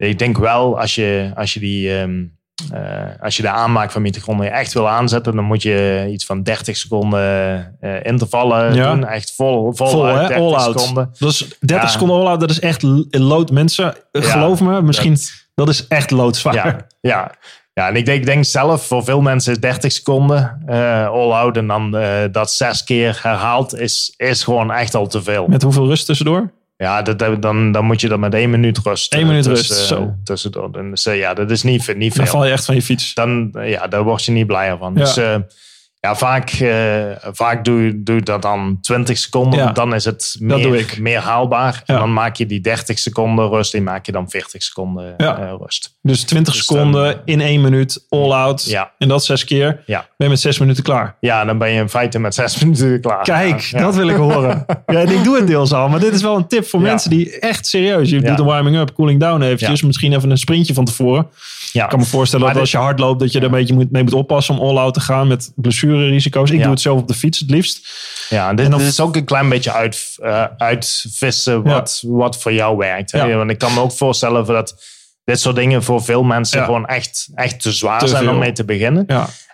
ik denk wel als je, als je die... ehm, eh, als je de aanmaak van mitochondriën echt wil aanzetten, dan moet je iets van 30 seconden eh, intervallen Ja. doen. Echt vol, vol, Vol, uit hè? 30 All seconden. Dat is 30 Ja. seconden all out, dat is echt lood. Mensen, Ja, geloof me, misschien, dat, is echt loodzwaar. Ja, ja. ja en ik denk, ik denk zelf, voor veel mensen is 30 seconden eh, all-out en dan dat zes keer herhaald is, is gewoon echt al te veel. Met hoeveel rust tussendoor? Ja, dat, dan, dan moet je dat met één minuut rust. Eén minuut tussen- rust, zo. Tussendoor. En Dus eh, ja, dat is niet, veel- niet Dan veel. val je echt van je fiets. Dan, eh, ja, daar word je niet blijer van. Ja. Dus eh, ja, vaak, eh, vaak doe, je- doe dat dan 20 seconden. Ja. Dan is het meer, haalbaar. Ja. En dan maak je die 30 seconden rust. Die maak je dan 40 seconden Ja. eh, rust. Dus 20 Dus seconden dan- in één minuut, all out. En dat zes keer. Ben je met zes minuten klaar. Ja, dan ben je in feite met zes minuten klaar. Kijk, dat wil ik horen. Ja, ik doe het deels al, maar dit is wel een tip voor mensen die echt serieus. Je doet een warming up, cooling down eventjes. Misschien even een sprintje van tevoren. Ja. Ik kan me voorstellen Maar dat als je hard loopt, dat je er een beetje moet, mee moet oppassen om all-out te gaan met blessurerisico's. Ik doe het zelf op de fiets het liefst. Ja, en dit, En dan- dit is ook een klein beetje uit, eh, uitvissen wat, wat voor jou werkt. Hè? Want ik kan me ook voorstellen dat dit soort dingen voor veel mensen gewoon echt, echt te zwaar Te zijn om mee te beginnen.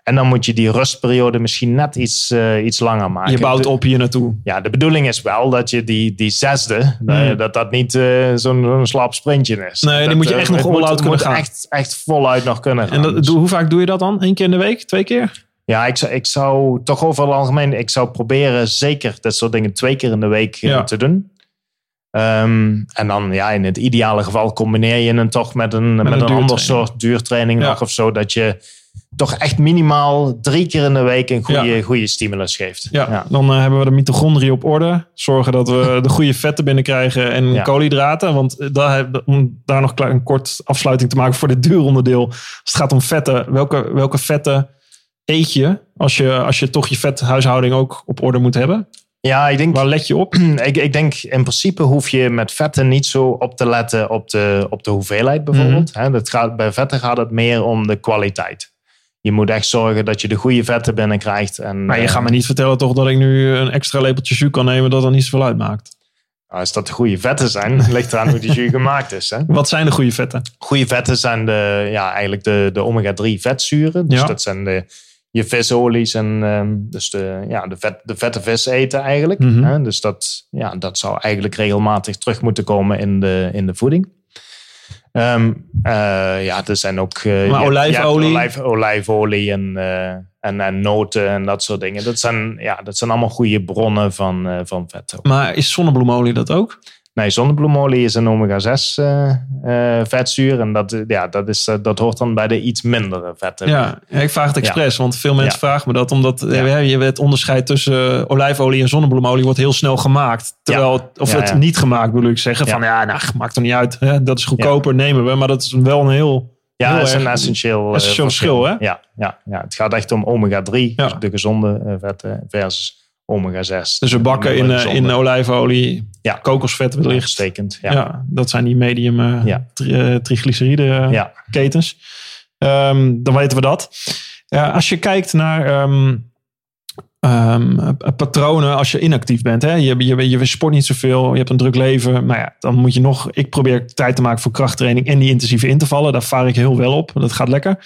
En dan moet je die rustperiode misschien net iets, eh, iets langer maken. Je bouwt op hier naartoe. Ja, de bedoeling is wel dat je die, die zesde, eh, dat dat niet eh, zo'n zo'n slap sprintje is. Hmm. Nee, die moet je echt nog moet- kunnen moet gaan. Echt, echt voluit nog kunnen gaan. En dat, Dus- hoe vaak doe je dat dan? Eén keer in de week? Twee keer? Ja, ik zou, ik zou toch over het algemeen, ik zou proberen zeker dat soort dingen twee keer in de week Ja. te doen. Ehm, en dan ja, in het ideale geval combineer je het toch met een, met een een ander soort duurtraining Ja. nog of zo. Dat je toch echt minimaal drie keer in de week een goede, goede stimulus geeft. Ja, dan eh, hebben we de mitochondriën op orde. Zorgen dat we de goede vetten binnenkrijgen en Ja. koolhydraten. Want eh, daar, om daar nog een kort afsluiting te maken voor dit duuronderdeel. Als het gaat om vetten, welke, welke vetten eet je als, je als je toch je vethuishouding ook op orde moet hebben? Ja, ik denk, Waar let je op? ik, ik denk in principe hoef je met vetten niet zo op te letten op de, op de hoeveelheid bijvoorbeeld. Mhm. Dat gaat, bij vetten gaat het meer om de kwaliteit. Je moet echt zorgen dat je de goede vetten binnenkrijgt. En, Maar je eh, gaat me niet vertellen toch dat ik nu een extra lepeltje jus kan nemen dat er niet zoveel uitmaakt. Als dat de goede vetten zijn, ligt eraan hoe die jus gemaakt is. Hè? Wat zijn de goede vetten? Goede vetten zijn de, ja, eigenlijk de, de omega-3 vetzuren. Dus Ja. dat zijn de, je visolies en ehm, dus de, ja, de, vet, de vette vis eten eigenlijk. Mhm. Hè? Dus dat, ja, dat zou eigenlijk regelmatig terug moeten komen in de, in de voeding. Ehm, eh, ja, er zijn ook... eh, Maar olijfolie? Olijf, olijfolie en, eh, en, en noten en dat soort dingen. Dat zijn, ja, dat zijn allemaal goede bronnen van, van vet. Maar is zonnebloemolie dat ook? Nee, zonnebloemolie is een omega-6 eh, eh, vetzuur. En dat, eh, ja, dat, is, dat hoort dan bij de iets mindere vetten. Ja, ik vraag het expres, want veel mensen Ja. vragen me dat. Omdat Ja. je het onderscheid tussen olijfolie en zonnebloemolie wordt heel snel gemaakt. Terwijl, of het niet gemaakt bedoel ik zeggen. Van ja, nou, maakt er niet uit. Hè? Dat is goedkoper, nemen we. Maar dat is wel een heel... Ja, heel is een essentieel, essentieel verschil, hè? Ja, ja, ja, het gaat echt om omega-3, Ja. dus de gezonde vetten, versus omega-6. Dus we bakken in, eh, in olijfolie, Ja. kokosvet wellicht. Uitstekend, Ja. ja. dat zijn die medium eh Ja. tri- eh, triglyceride ketens. Ehm, dan weten we dat. Als je kijkt naar ehm, ehm, eh, patronen als je inactief bent. Hè? Je, je, je sport niet zoveel, je hebt een druk leven. Maar ja, dan moet je nog... Ik probeer tijd te maken voor krachttraining en die intensieve intervallen. Daar vaar ik heel wel op. Dat gaat lekker.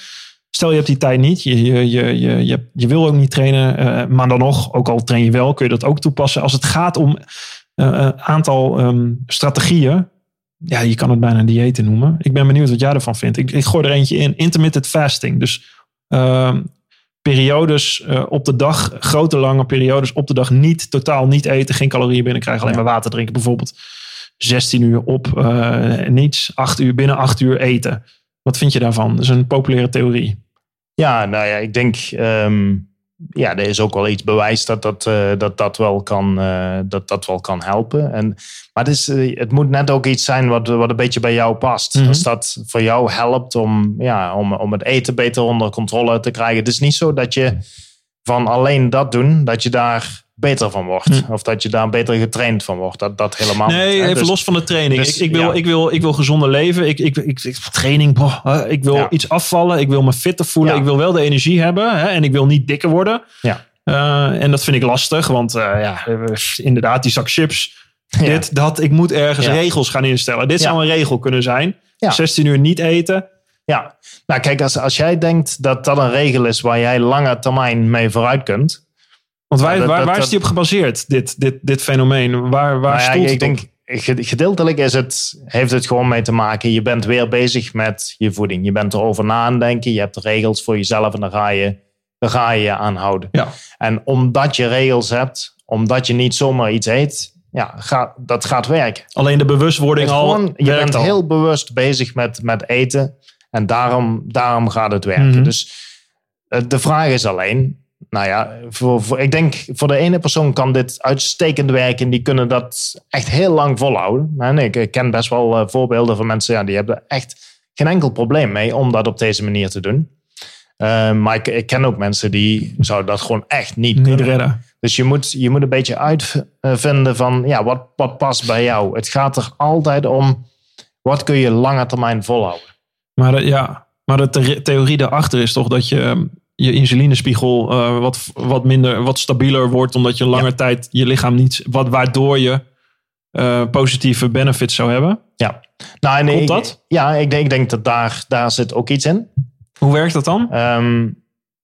Stel je hebt die tijd niet, je, je, je, je, je, je wil ook niet trainen, eh, maar dan nog, ook al train je wel, kun je dat ook toepassen. Als het gaat om een uh, aantal um, strategieën, ja, je kan het bijna diëten noemen. Ik ben benieuwd wat jij ervan vindt. Ik, ik gooi er eentje in, intermittent fasting. Dus uh, periodes op de dag, grote lange periodes op de dag niet, totaal niet eten, geen calorieën binnenkrijgen, alleen maar water drinken. Bijvoorbeeld 16 uur op niets, 8 uur binnen 8 uur eten. Wat vind je daarvan? Dat is een populaire theorie. Ja, nou ja, ik denk, um, ja, er is ook wel iets bewijs dat dat, uh, dat, dat, wel, kan, uh, dat, dat wel kan helpen. En, maar het, is, uh, het moet net ook iets zijn wat, wat een beetje bij jou past. Mm -hmm. Als dat voor jou helpt om, ja, om, om het eten beter onder controle te krijgen. Het is niet zo dat je van alleen dat doen, dat je daar beter van wordt. Hm. Of dat je daar beter getraind van wordt. Dat, dat helemaal Nee, niet, even dus, los van de training. dus, ik, ik, wil, ja. ik, wil, ik wil gezonder leven. Ik, ik, ik, ik training, boh, ik wil Ja. iets afvallen. Ik wil me fitter voelen. Ja. Ik wil wel de energie hebben. Hè, en ik wil niet dikker worden. Ja. Uh, en dat vind ik lastig. Want uh, ja, inderdaad, die zak chips. Dit, dat. Ik moet ergens regels gaan instellen. Dit zou een regel kunnen zijn. Ja. 16 uur niet eten. Ja, nou kijk, als, als jij denkt dat dat een regel is waar jij lange termijn mee vooruit kunt. Want waar, Ja, dat- waar, dat- is die op gebaseerd, dit, dit, dit fenomeen? Waar, waar Nou ja, stoelt ik het denk, op? gedeeltelijk is het, heeft het gewoon mee te maken. Je bent weer bezig met je voeding. Je bent erover na aan denken. Je hebt regels voor jezelf en daar ga je daar ga je, je aan houden. Ja. En omdat je regels hebt, omdat je niet zomaar iets eet, ja, gaat, dat gaat werken. Alleen de bewustwording al gewoon, je bent al. heel bewust bezig met, met eten. En daarom, daarom gaat het werken. Mhm. Dus eh, de vraag is alleen. Nou ja, voor, voor, ik denk voor de ene persoon kan dit uitstekend werken. Die kunnen dat echt heel lang volhouden. En ik, ik ken best wel eh, voorbeelden van mensen ja, die hebben echt geen enkel probleem mee om dat op deze manier te doen. Eh, maar ik, ik ken ook mensen die zouden dat gewoon echt niet, Niet kunnen. redden. Dus je moet, je moet een beetje uitvinden van ja, wat, wat past bij jou. Het gaat er altijd om wat kun je lange termijn volhouden. Maar de, ja, maar de the- theorie daarachter is toch dat je um, je insulinespiegel eh, wat, wat minder, wat stabieler wordt, omdat je langer tijd je lichaam niet, wat, waardoor je eh, positieve benefits zou hebben. Ja, nou, en ik, dat? Ja, ik denk, ik denk dat daar, daar zit ook iets in. Hoe werkt dat dan? Ehm,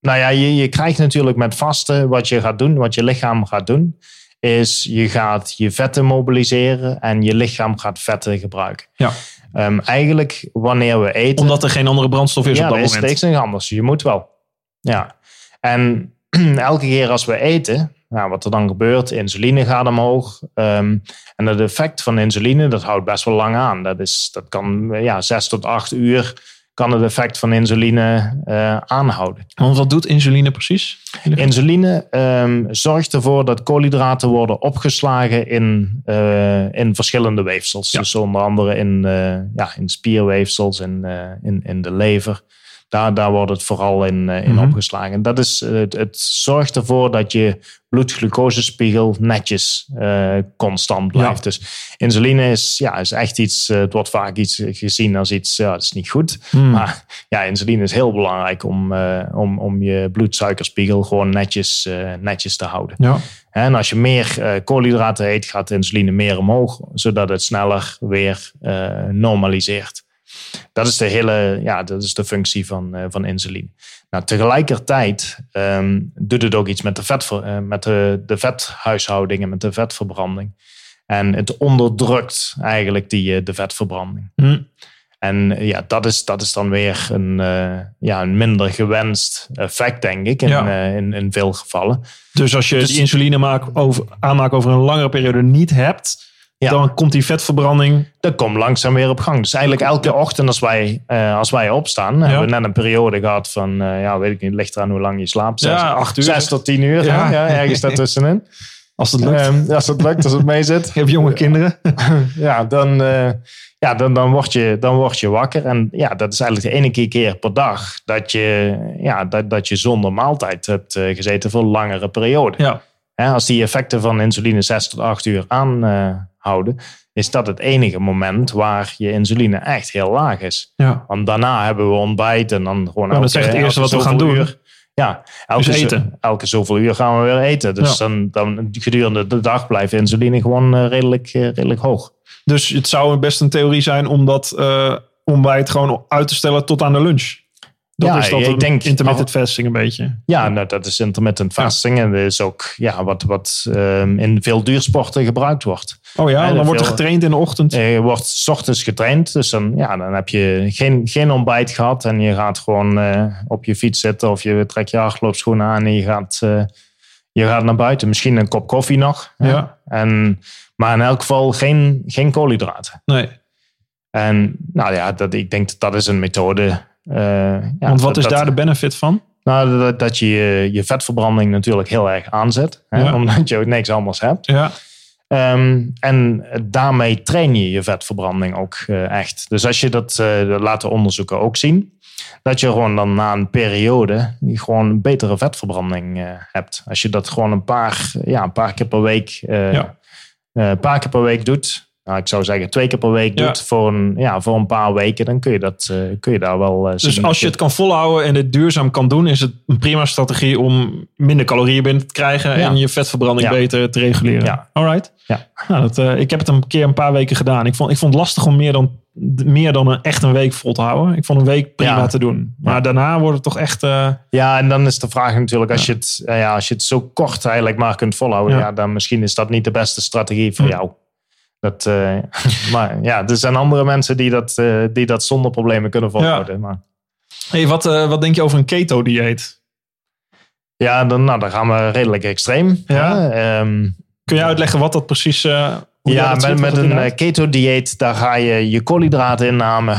nou ja, je, je krijgt natuurlijk met vasten wat je gaat doen, wat je lichaam gaat doen, is je gaat je vetten mobiliseren en je lichaam gaat vetten gebruiken. Ja. Ehm, eigenlijk wanneer we eten. Omdat er geen andere brandstof is ja, op dat er is moment. niks niks anders. Je moet wel. Ja. En elke keer als we eten, nou, wat er dan gebeurt, insuline gaat omhoog. Ehm, en het effect van insuline, dat houdt best wel lang aan. Dat, is, dat kan ja, zes tot acht uur kan het effect van insuline eh, aanhouden. Want wat doet insuline precies? Insuline ehm, zorgt ervoor dat koolhydraten worden opgeslagen in, eh, in verschillende weefsels. Ja. Dus onder andere in, eh, ja, in spierweefsels, in, eh, in, in de lever. Daar, daar wordt het vooral in, in Mhm. opgeslagen. Dat is, het, het zorgt ervoor dat je bloedglucosespiegel netjes eh, constant blijft. Dus insuline is, ja, is echt iets, eh, het wordt vaak iets gezien als iets, ja, dat is niet goed. Hmm. Maar ja, insuline is heel belangrijk om, eh, om, om je bloedsuikerspiegel gewoon netjes, eh, netjes te houden. Ja. En als je meer eh, koolhydraten eet, gaat de insuline meer omhoog, zodat het sneller weer eh, normaliseert. Dat is de hele, ja, dat is de functie van, eh, van insuline. Nou, tegelijkertijd ehm, doet het ook iets met de, vetver, eh, met de, de vethuishouding en met de vetverbranding. En het onderdrukt eigenlijk die, eh, de vetverbranding. Hm. En ja, dat is, dat is dan weer een, ja, een minder gewenst effect, denk ik, in, Ja. in, in veel gevallen. Dus als je Dus- die insuline maak over, aanmaak over een langere periode niet hebt, Ja. dan komt die vetverbranding. Dat komt langzaam weer op gang. Dus eigenlijk elke ochtend als wij, eh, als wij opstaan, hebben we net een periode gehad van, eh, ja, weet ik niet, ligt eraan hoe lang je slaapt. Zes, Ja, acht uur. Zes tot tien uur, Ja. ergens daartussenin. Als het lukt. Ehm, als het lukt, als het mee zit. je hebt jonge kinderen. ja, dan, eh, ja dan, dan, word je, dan word je wakker. En ja, dat is eigenlijk de ene keer per dag dat je, ja, dat, dat je zonder maaltijd hebt gezeten voor een langere periode. Ja. Hè, als die effecten van insuline 6 tot 8 uur aanhouden, is dat het enige moment waar je insuline echt heel laag is. ja. Want daarna hebben we ontbijt en dan gewoon. dat is echt het eerste wat we gaan doen. Uur, ja, elke, Dus eten. elke zoveel uur gaan we weer eten. Dus Ja. dan, dan gedurende de dag blijft insuline gewoon eh, redelijk, eh, redelijk hoog. Dus het zou best een theorie zijn om dat eh, ontbijt gewoon uit te stellen tot aan de lunch. Dat Ja, is dat ik denk- intermittent fasting een beetje. Ja, nou, dat is intermittent fasting. En dat is ook ja, wat, wat ehm, in veel duursporten gebruikt wordt. Oh ja, Ja, dan wordt er getraind in de ochtend. Eh, Je wordt 's ochtends getraind, dus dan, ja, dan heb je geen, geen ontbijt gehad. En je gaat gewoon eh, op je fiets zitten of je trekt je hardloopschoenen aan en je gaat, eh, je gaat naar buiten. Misschien een kop koffie nog. Ja. En, maar in elk geval geen, geen koolhydraten. Nee. En nou ja, dat, ik denk dat dat is een methode. Eh, ja, Want wat dat- is daar de benefit van? Nou, dat, dat je je- je vetverbranding natuurlijk heel erg aanzet. Hè, Ja. Omdat je ook niks anders hebt. Ja. Ehm, en daarmee train je je vetverbranding ook eh, echt. Dus als je dat, eh, dat laten onderzoeken ook zien. Dat je gewoon dan na een periode gewoon een betere vetverbranding eh, hebt. Als je dat gewoon een paar, ja, een paar keer per week, eh, Ja. eh, een paar keer per week doet. Nou, ik zou zeggen twee keer per week Ja. doet voor een, ja, voor een paar weken. Dan kun je, dat, eh, kun je daar wel eh, Dus als je het kan volhouden en het duurzaam kan doen, is het een prima strategie om minder calorieën binnen te krijgen Ja. en je vetverbranding Ja. beter te reguleren. Ja. Alright. Ja. Nou, dat, eh, ik heb het een keer een paar weken gedaan. Ik vond, ik vond het lastig om meer dan, meer dan een, echt een week vol te houden. Ik vond een week prima te doen. Maar daarna wordt het toch echt... Ja, en dan is de vraag natuurlijk, als, je, het, ja, als je het zo kort eigenlijk maar kunt volhouden, Ja. ja. dan misschien is dat niet de beste strategie voor Hm. jou. Dat, eh, maar ja, er zijn andere mensen die dat, eh, die dat zonder problemen kunnen volhouden. Maar hey, wat, eh, wat denk je over een keto-dieet? ja, dan, nou, dan gaan we redelijk extreem. Ja. Ehm, Kun je uitleggen wat dat precies... ja, met, een eh, keto-dieet, daar ga je je koolhydraatinname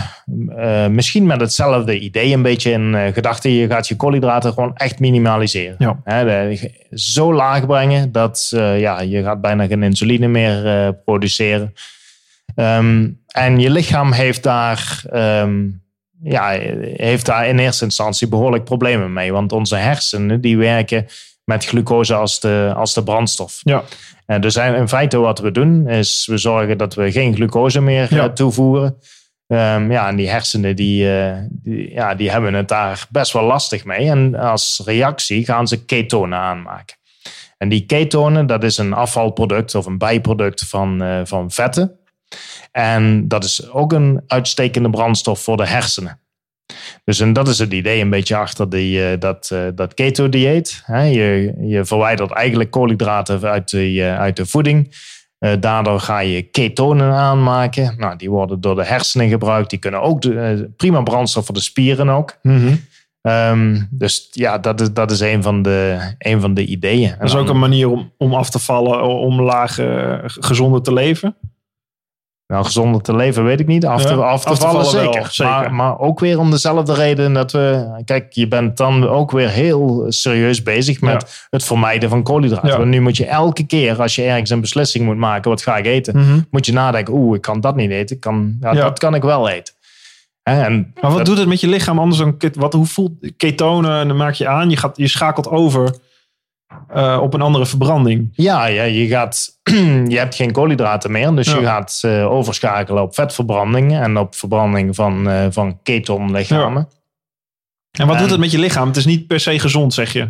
eh misschien met hetzelfde idee een beetje in eh, gedachten. Je gaat je koolhydraten gewoon echt minimaliseren. Ja. Hè, de- zo laag brengen dat ja, je gaat bijna geen insuline meer produceren. Ehm, en je lichaam heeft daar, ehm, ja, heeft daar in eerste instantie behoorlijk problemen mee. Want onze hersenen die werken met glucose als de, als de brandstof. Ja. En dus in feite wat we doen is we zorgen dat we geen glucose meer Ja. eh, toevoeren. Ehm, ja, en die hersenen die, eh, die, ja, die hebben het daar best wel lastig mee. En als reactie gaan ze ketonen aanmaken. En die ketonen, dat is een afvalproduct of een bijproduct van, eh, van vetten. En dat is ook een uitstekende brandstof voor de hersenen. Dus en dat is het idee een beetje achter die, eh, dat, eh, dat keto-dieet. Je, je verwijdert eigenlijk koolhydraten uit de, eh, uit de voeding. Daardoor ga je ketonen aanmaken. Nou, die worden door de hersenen gebruikt. Die kunnen ook de, prima brandstof voor de spieren ook. Mhm. Ehm, dus ja, dat is, dat is een, van de, een van de ideeën. Dat is ook een manier om, om af te vallen, om laag gezonder te leven. Nou, gezonder te leven weet ik niet. Af te, Ja, af te, af te vallen, vallen wel, zeker. Maar, maar ook weer om dezelfde reden dat we... Kijk, je bent dan ook weer heel serieus bezig met het vermijden van koolhydraten. Ja. Want nu moet je elke keer als je ergens een beslissing moet maken... wat ga ik eten? Mhm. Moet je nadenken, oeh, ik kan dat niet eten. Ik Kan. Dat kan ik wel eten. En maar wat doet het met je lichaam anders dan wat, hoe voelt ketonen? Dan maak je aan, je, gaat, je schakelt over uh, op een andere verbranding. Ja, ja je, gaat, je hebt geen koolhydraten meer. Dus je gaat uh, overschakelen op vetverbranding en op verbranding van, uh, van ketonlichamen. Ja. En wat doet het met je lichaam? Het is niet per se gezond, zeg je.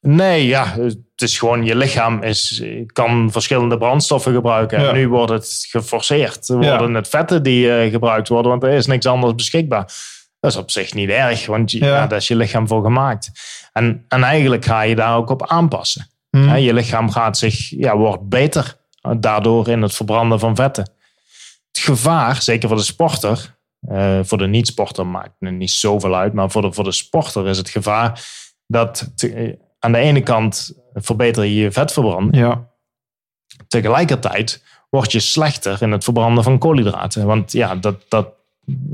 Nee, ja, het is gewoon je lichaam is, kan verschillende brandstoffen gebruiken. En nu wordt het geforceerd. Er worden het vetten die gebruikt worden, want er is niks anders beschikbaar. Dat is op zich niet erg, want je, ja. daar is je lichaam voor gemaakt. En, en eigenlijk ga je daar ook op aanpassen. Hmm. Je lichaam gaat zich, ja, wordt beter daardoor in het verbranden van vetten. Het gevaar, zeker voor de sporter, uh, voor de niet-sporter maakt het niet zoveel uit, maar voor de, voor de sporter is het gevaar dat te, aan de ene kant verbeter je je vetverbranding. Ja. Tegelijkertijd word je slechter in het verbranden van koolhydraten. Want ja, dat, dat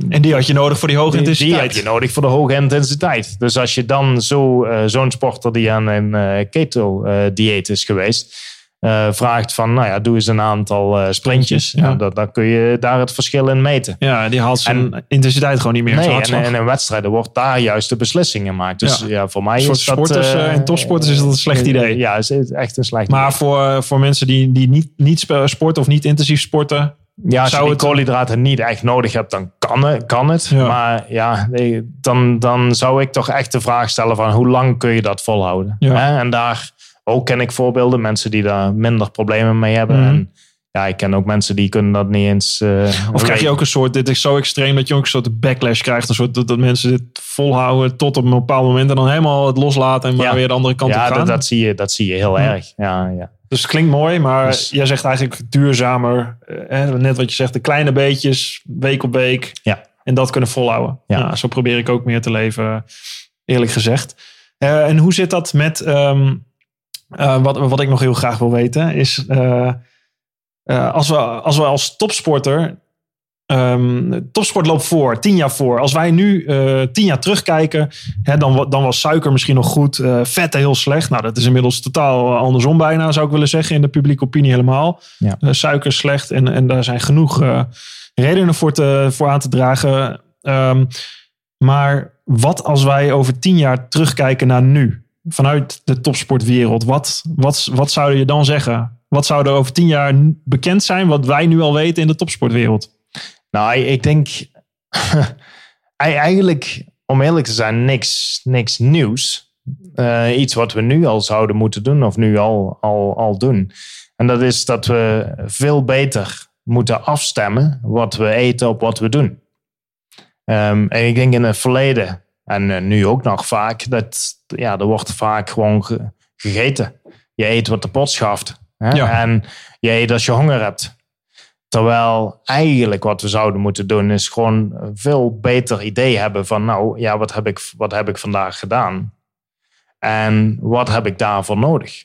en die had je nodig voor die hoge intensiteit. Die heb je nodig voor de hoge intensiteit. Dus als je dan zo, uh, zo'n sporter die aan een uh, keto-dieet is geweest, uh, vraagt van, nou ja, doe eens een aantal sprintjes. Ja. dan, dan, kun je daar het verschil in meten. Ja, die haalt zijn intensiteit gewoon niet meer. Nee, en, en in wedstrijden wordt daar juist de beslissing gemaakt. Dus ja, voor mij is dat... sporters en topsporters is dat een slecht idee. Ja, is echt een slecht maar idee. Maar voor, voor mensen die, die niet, niet sporten of niet intensief sporten, ja, als je die koolhydraten niet echt nodig hebt, dan kan het. Kan het. Maar ja, dan, dan zou ik toch echt de vraag stellen van hoe lang kun je dat volhouden? En daar ook ken ik voorbeelden, mensen die daar minder problemen mee hebben. Mhm. En ja, ik ken ook mensen die kunnen dat niet eens. Uh, of krijg je ook een soort, dit is zo extreem dat je ook een soort backlash krijgt. Een soort dat, dat mensen dit volhouden tot op een bepaald moment en dan helemaal het loslaten en maar weer de andere kant ja, op gaan. Ja, dat, dat, zie je, dat zie je heel erg. Ja, ja. Dus het klinkt mooi, maar dus- jij zegt eigenlijk duurzamer. Eh, net wat je zegt, de kleine beetjes, week op week. Ja. En dat kunnen volhouden. Ja. Nou, zo probeer ik ook meer te leven, eerlijk gezegd. Uh, en hoe zit dat met, um, uh, wat, wat ik nog heel graag wil weten, is uh, als, we, als we als topsporter Um, topsport loopt voor, tien jaar voor. Als wij nu uh, tien jaar terugkijken, hè, dan, dan was suiker misschien nog goed, uh, vetten heel slecht. Nou, dat is inmiddels totaal andersom bijna, zou ik willen zeggen, in de publieke opinie helemaal. Ja. Suiker slecht en, en daar zijn genoeg redenen voor, te, voor aan te dragen. Um, maar wat als wij over tien jaar terugkijken naar nu? Vanuit de topsportwereld, wat, wat, wat zou je dan zeggen? Wat zou er over tien jaar bekend zijn, wat wij nu al weten in de topsportwereld? Nou, ik denk eigenlijk, om eerlijk te zijn, niks, niks nieuws. Uh, iets wat we nu al zouden moeten doen of nu al, al, al doen. En dat is dat we veel beter moeten afstemmen wat we eten op wat we doen. Um, en ik denk in het verleden, en uh, nu ook nog vaak, dat ja, er wordt vaak gewoon ge gegeten. Je eet wat de pot schaft. Hè? Ja. En je eet als je honger hebt. Terwijl eigenlijk wat we zouden moeten doen is gewoon een veel beter idee hebben van nou ja, wat heb ik, wat heb ik vandaag gedaan? En wat heb ik daarvoor nodig?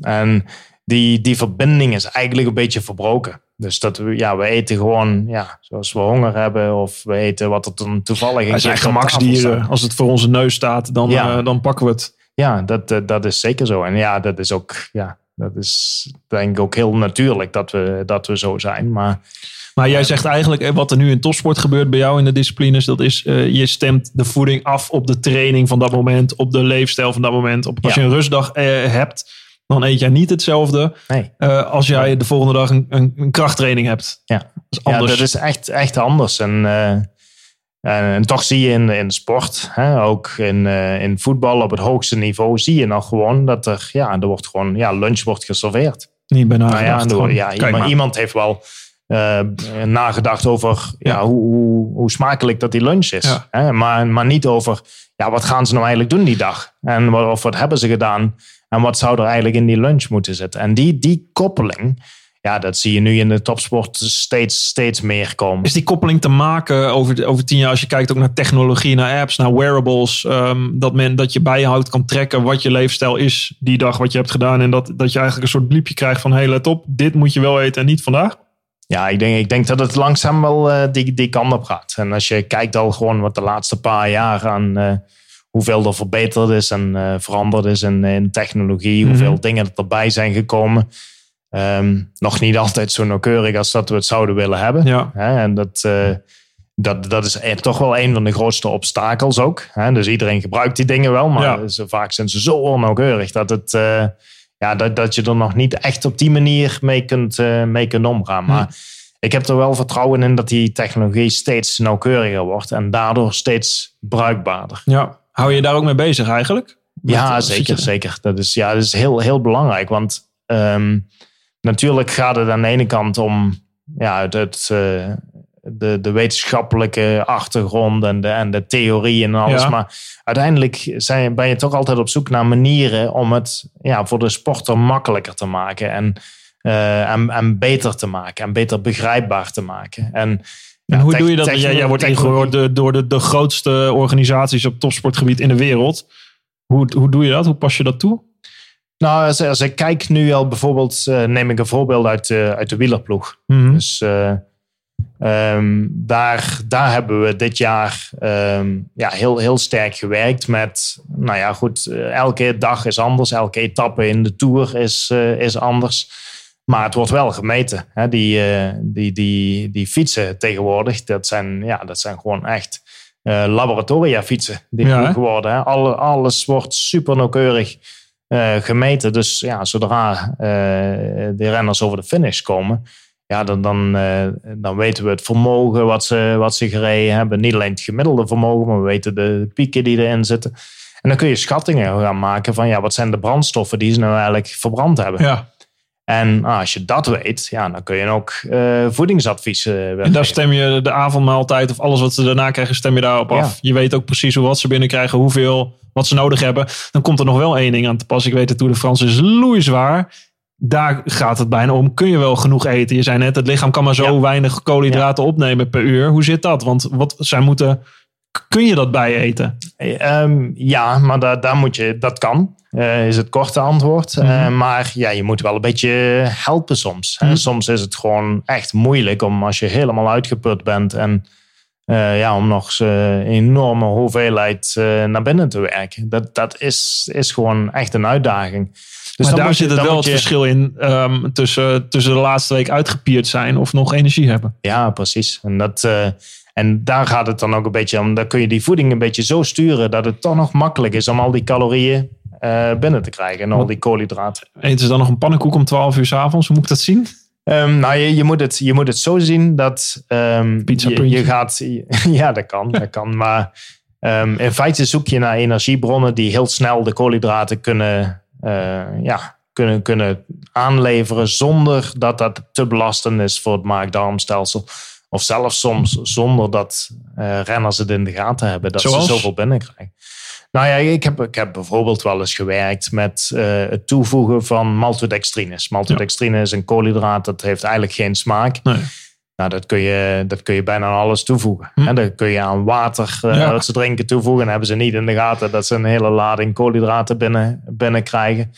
En die, die verbinding is eigenlijk een beetje verbroken. Dus dat we, ja, we eten gewoon ja, zoals we honger hebben of we eten wat er dan toevallig in Wij zijn gemaksdieren. Als het voor onze neus staat, dan, ja. uh, dan pakken we het. Ja, dat, dat is zeker zo. En ja, dat is ook ja, dat is denk ik ook heel natuurlijk dat we, dat we zo zijn. Maar, maar jij zegt eigenlijk, eh, wat er nu in topsport gebeurt bij jou in de disciplines, dat is uh, je stemt de voeding af op de training van dat moment, op de leefstijl van dat moment. Op, als je een rustdag uh, hebt, dan eet jij niet hetzelfde nee. uh, als jij de volgende dag een, een, een krachttraining hebt. Ja, dat is, anders. Ja, dat is echt, echt anders. En en, toch zie je in, in de sport, hè, ook in, uh, in voetbal op het hoogste niveau, zie je nog gewoon dat er, ja, er wordt gewoon, ja, lunch wordt geserveerd. Niet bijna. Nou ja, door, ja iemand, iemand, heeft wel uh, nagedacht over ja. hoe, hoe, hoe, smakelijk dat die lunch is. Hè? Maar, maar niet over, ja, wat gaan ze nou eigenlijk doen die dag? En wat, of wat hebben ze gedaan? En wat zou er eigenlijk in die lunch moeten zitten? En die, die koppeling, ja, dat zie je nu in de topsport steeds, steeds meer komen. Is die koppeling te maken over, over tien jaar, als je kijkt ook naar technologie, naar apps, naar wearables, um, dat, men, dat je bijhoudt kan trekken wat je leefstijl is die dag, wat je hebt gedaan. En dat, dat je eigenlijk een soort bliepje krijgt van, hey, let op, dit moet je wel eten en niet vandaag? Ja, ik denk, ik denk dat het langzaam wel uh, die, die kant op gaat. En als je kijkt al gewoon wat de laatste paar jaar aan uh, hoeveel er verbeterd is en uh, veranderd is in, in technologie, mm -hmm. hoeveel dingen er erbij zijn gekomen Um, nog niet altijd zo nauwkeurig als dat we het zouden willen hebben. Ja. En dat, uh, dat, dat is toch wel een van de grootste obstakels ook. Hè? Dus iedereen gebruikt die dingen wel, maar ze, vaak zijn ze zo onnauwkeurig dat, het, uh, ja, dat, dat je er nog niet echt op die manier mee kunt, uh, mee kunt omgaan. Maar hm. ik heb er wel vertrouwen in dat die technologie steeds nauwkeuriger wordt en daardoor steeds bruikbaarder. Ja, hou je daar ook mee bezig eigenlijk? ja, eh, zeker, zeker. Dat is, ja, dat is heel, heel belangrijk, want um, natuurlijk gaat het aan de ene kant om ja, het, het de, de wetenschappelijke achtergrond en de, en de theorie en alles. Maar uiteindelijk zijn, ben je toch altijd op zoek naar manieren om het ja, voor de sporter makkelijker te maken. En, uh, en, en beter te maken. En beter begrijpbaar te maken. En, en hoe doe je dat? Jij, jij wordt ingehoord door de, de grootste organisaties op topsportgebied in de wereld. Hoe, hoe doe je dat? Hoe pas je dat toe? Nou, als, als ik kijk nu al bijvoorbeeld, uh, neem ik een voorbeeld uit, uh, uit de wielerploeg. Mm Dus uh, Um, daar, daar hebben we dit jaar um, ja, heel, heel sterk gewerkt met, nou ja, goed, eh, elke dag is anders, elke etappe in de Tour is, is anders. Maar het wordt wel gemeten. Hè? Die, die, die, die fietsen tegenwoordig, dat zijn, ja, dat zijn gewoon echt laboratoria fietsen die ja, geworden. Hè? Alle, alles wordt super nauwkeurig gemeten. Dus ja, zodra de renners over de finish komen, ja, dan, dan, uh, dan weten we het vermogen wat ze, wat ze gereden hebben. Niet alleen het gemiddelde vermogen, maar we weten de pieken die erin zitten. En dan kun je schattingen gaan maken van ja, wat zijn de brandstoffen die ze nou eigenlijk verbrand hebben. Ja. En ah, als je dat weet, ja, dan kun je ook uh, voedingsadviezen En daar stem je de avondmaaltijd of alles wat ze daarna krijgen, stem je daarop af. Je weet ook precies hoe wat ze binnenkrijgen, hoeveel, wat ze nodig hebben. Dan komt er nog wel één ding aan te pas. Ik weet het, Tour de France is loeizwaar daar gaat het bijna om. Kun je wel genoeg eten? Je zei net, het lichaam kan maar zo weinig koolhydraten opnemen per uur. Hoe zit dat? Want wat zij moeten. Kun je dat bijeten? Um, ja, maar daar, daar moet je, dat kan. Uh, is het korte antwoord. Mm -hmm. uh, maar ja, je moet wel een beetje helpen soms. Mm -hmm. Soms is het gewoon echt moeilijk om als je helemaal uitgeput bent en uh, ja, om nog een enorme hoeveelheid naar binnen te werken. Dat, dat is, is gewoon echt een uitdaging. Dus maar daar zit het wel het verschil in um, tussen, tussen de laatste week uitgepierd zijn of nog energie hebben. Ja, precies. En, dat, en daar gaat het dan ook een beetje om. Dan kun je die voeding een beetje zo sturen dat het toch nog makkelijk is om al die calorieën uh, binnen te krijgen en al die koolhydraten. Eten ze dan nog een pannenkoek om 12 uur s avonds? Hoe moet ik dat zien? Um, nou, je, je, moet het, je moet het zo zien dat um, je, je, gaat. Ja, dat kan, dat kan. Maar um, in feite zoek je naar energiebronnen die heel snel de koolhydraten kunnen uh, ja, kunnen, kunnen aanleveren zonder dat dat te belastend is voor het maag-darmstelsel. Of zelfs soms zonder dat uh, renners het in de gaten hebben dat ze zoveel binnenkrijgen. Nou ja, ik heb, ik heb bijvoorbeeld wel eens gewerkt met uh, het toevoegen van maltodextrines. Maltodextrine ja. is een koolhydraat dat heeft eigenlijk geen smaak. Nee. Nou, dat kun je, dat kun je bijna aan alles toevoegen. Hm. En dan kun je aan water uh, ja. dat ze drinken toevoegen. En hebben ze niet in de gaten dat ze een hele lading koolhydraten binnen, binnen krijgen.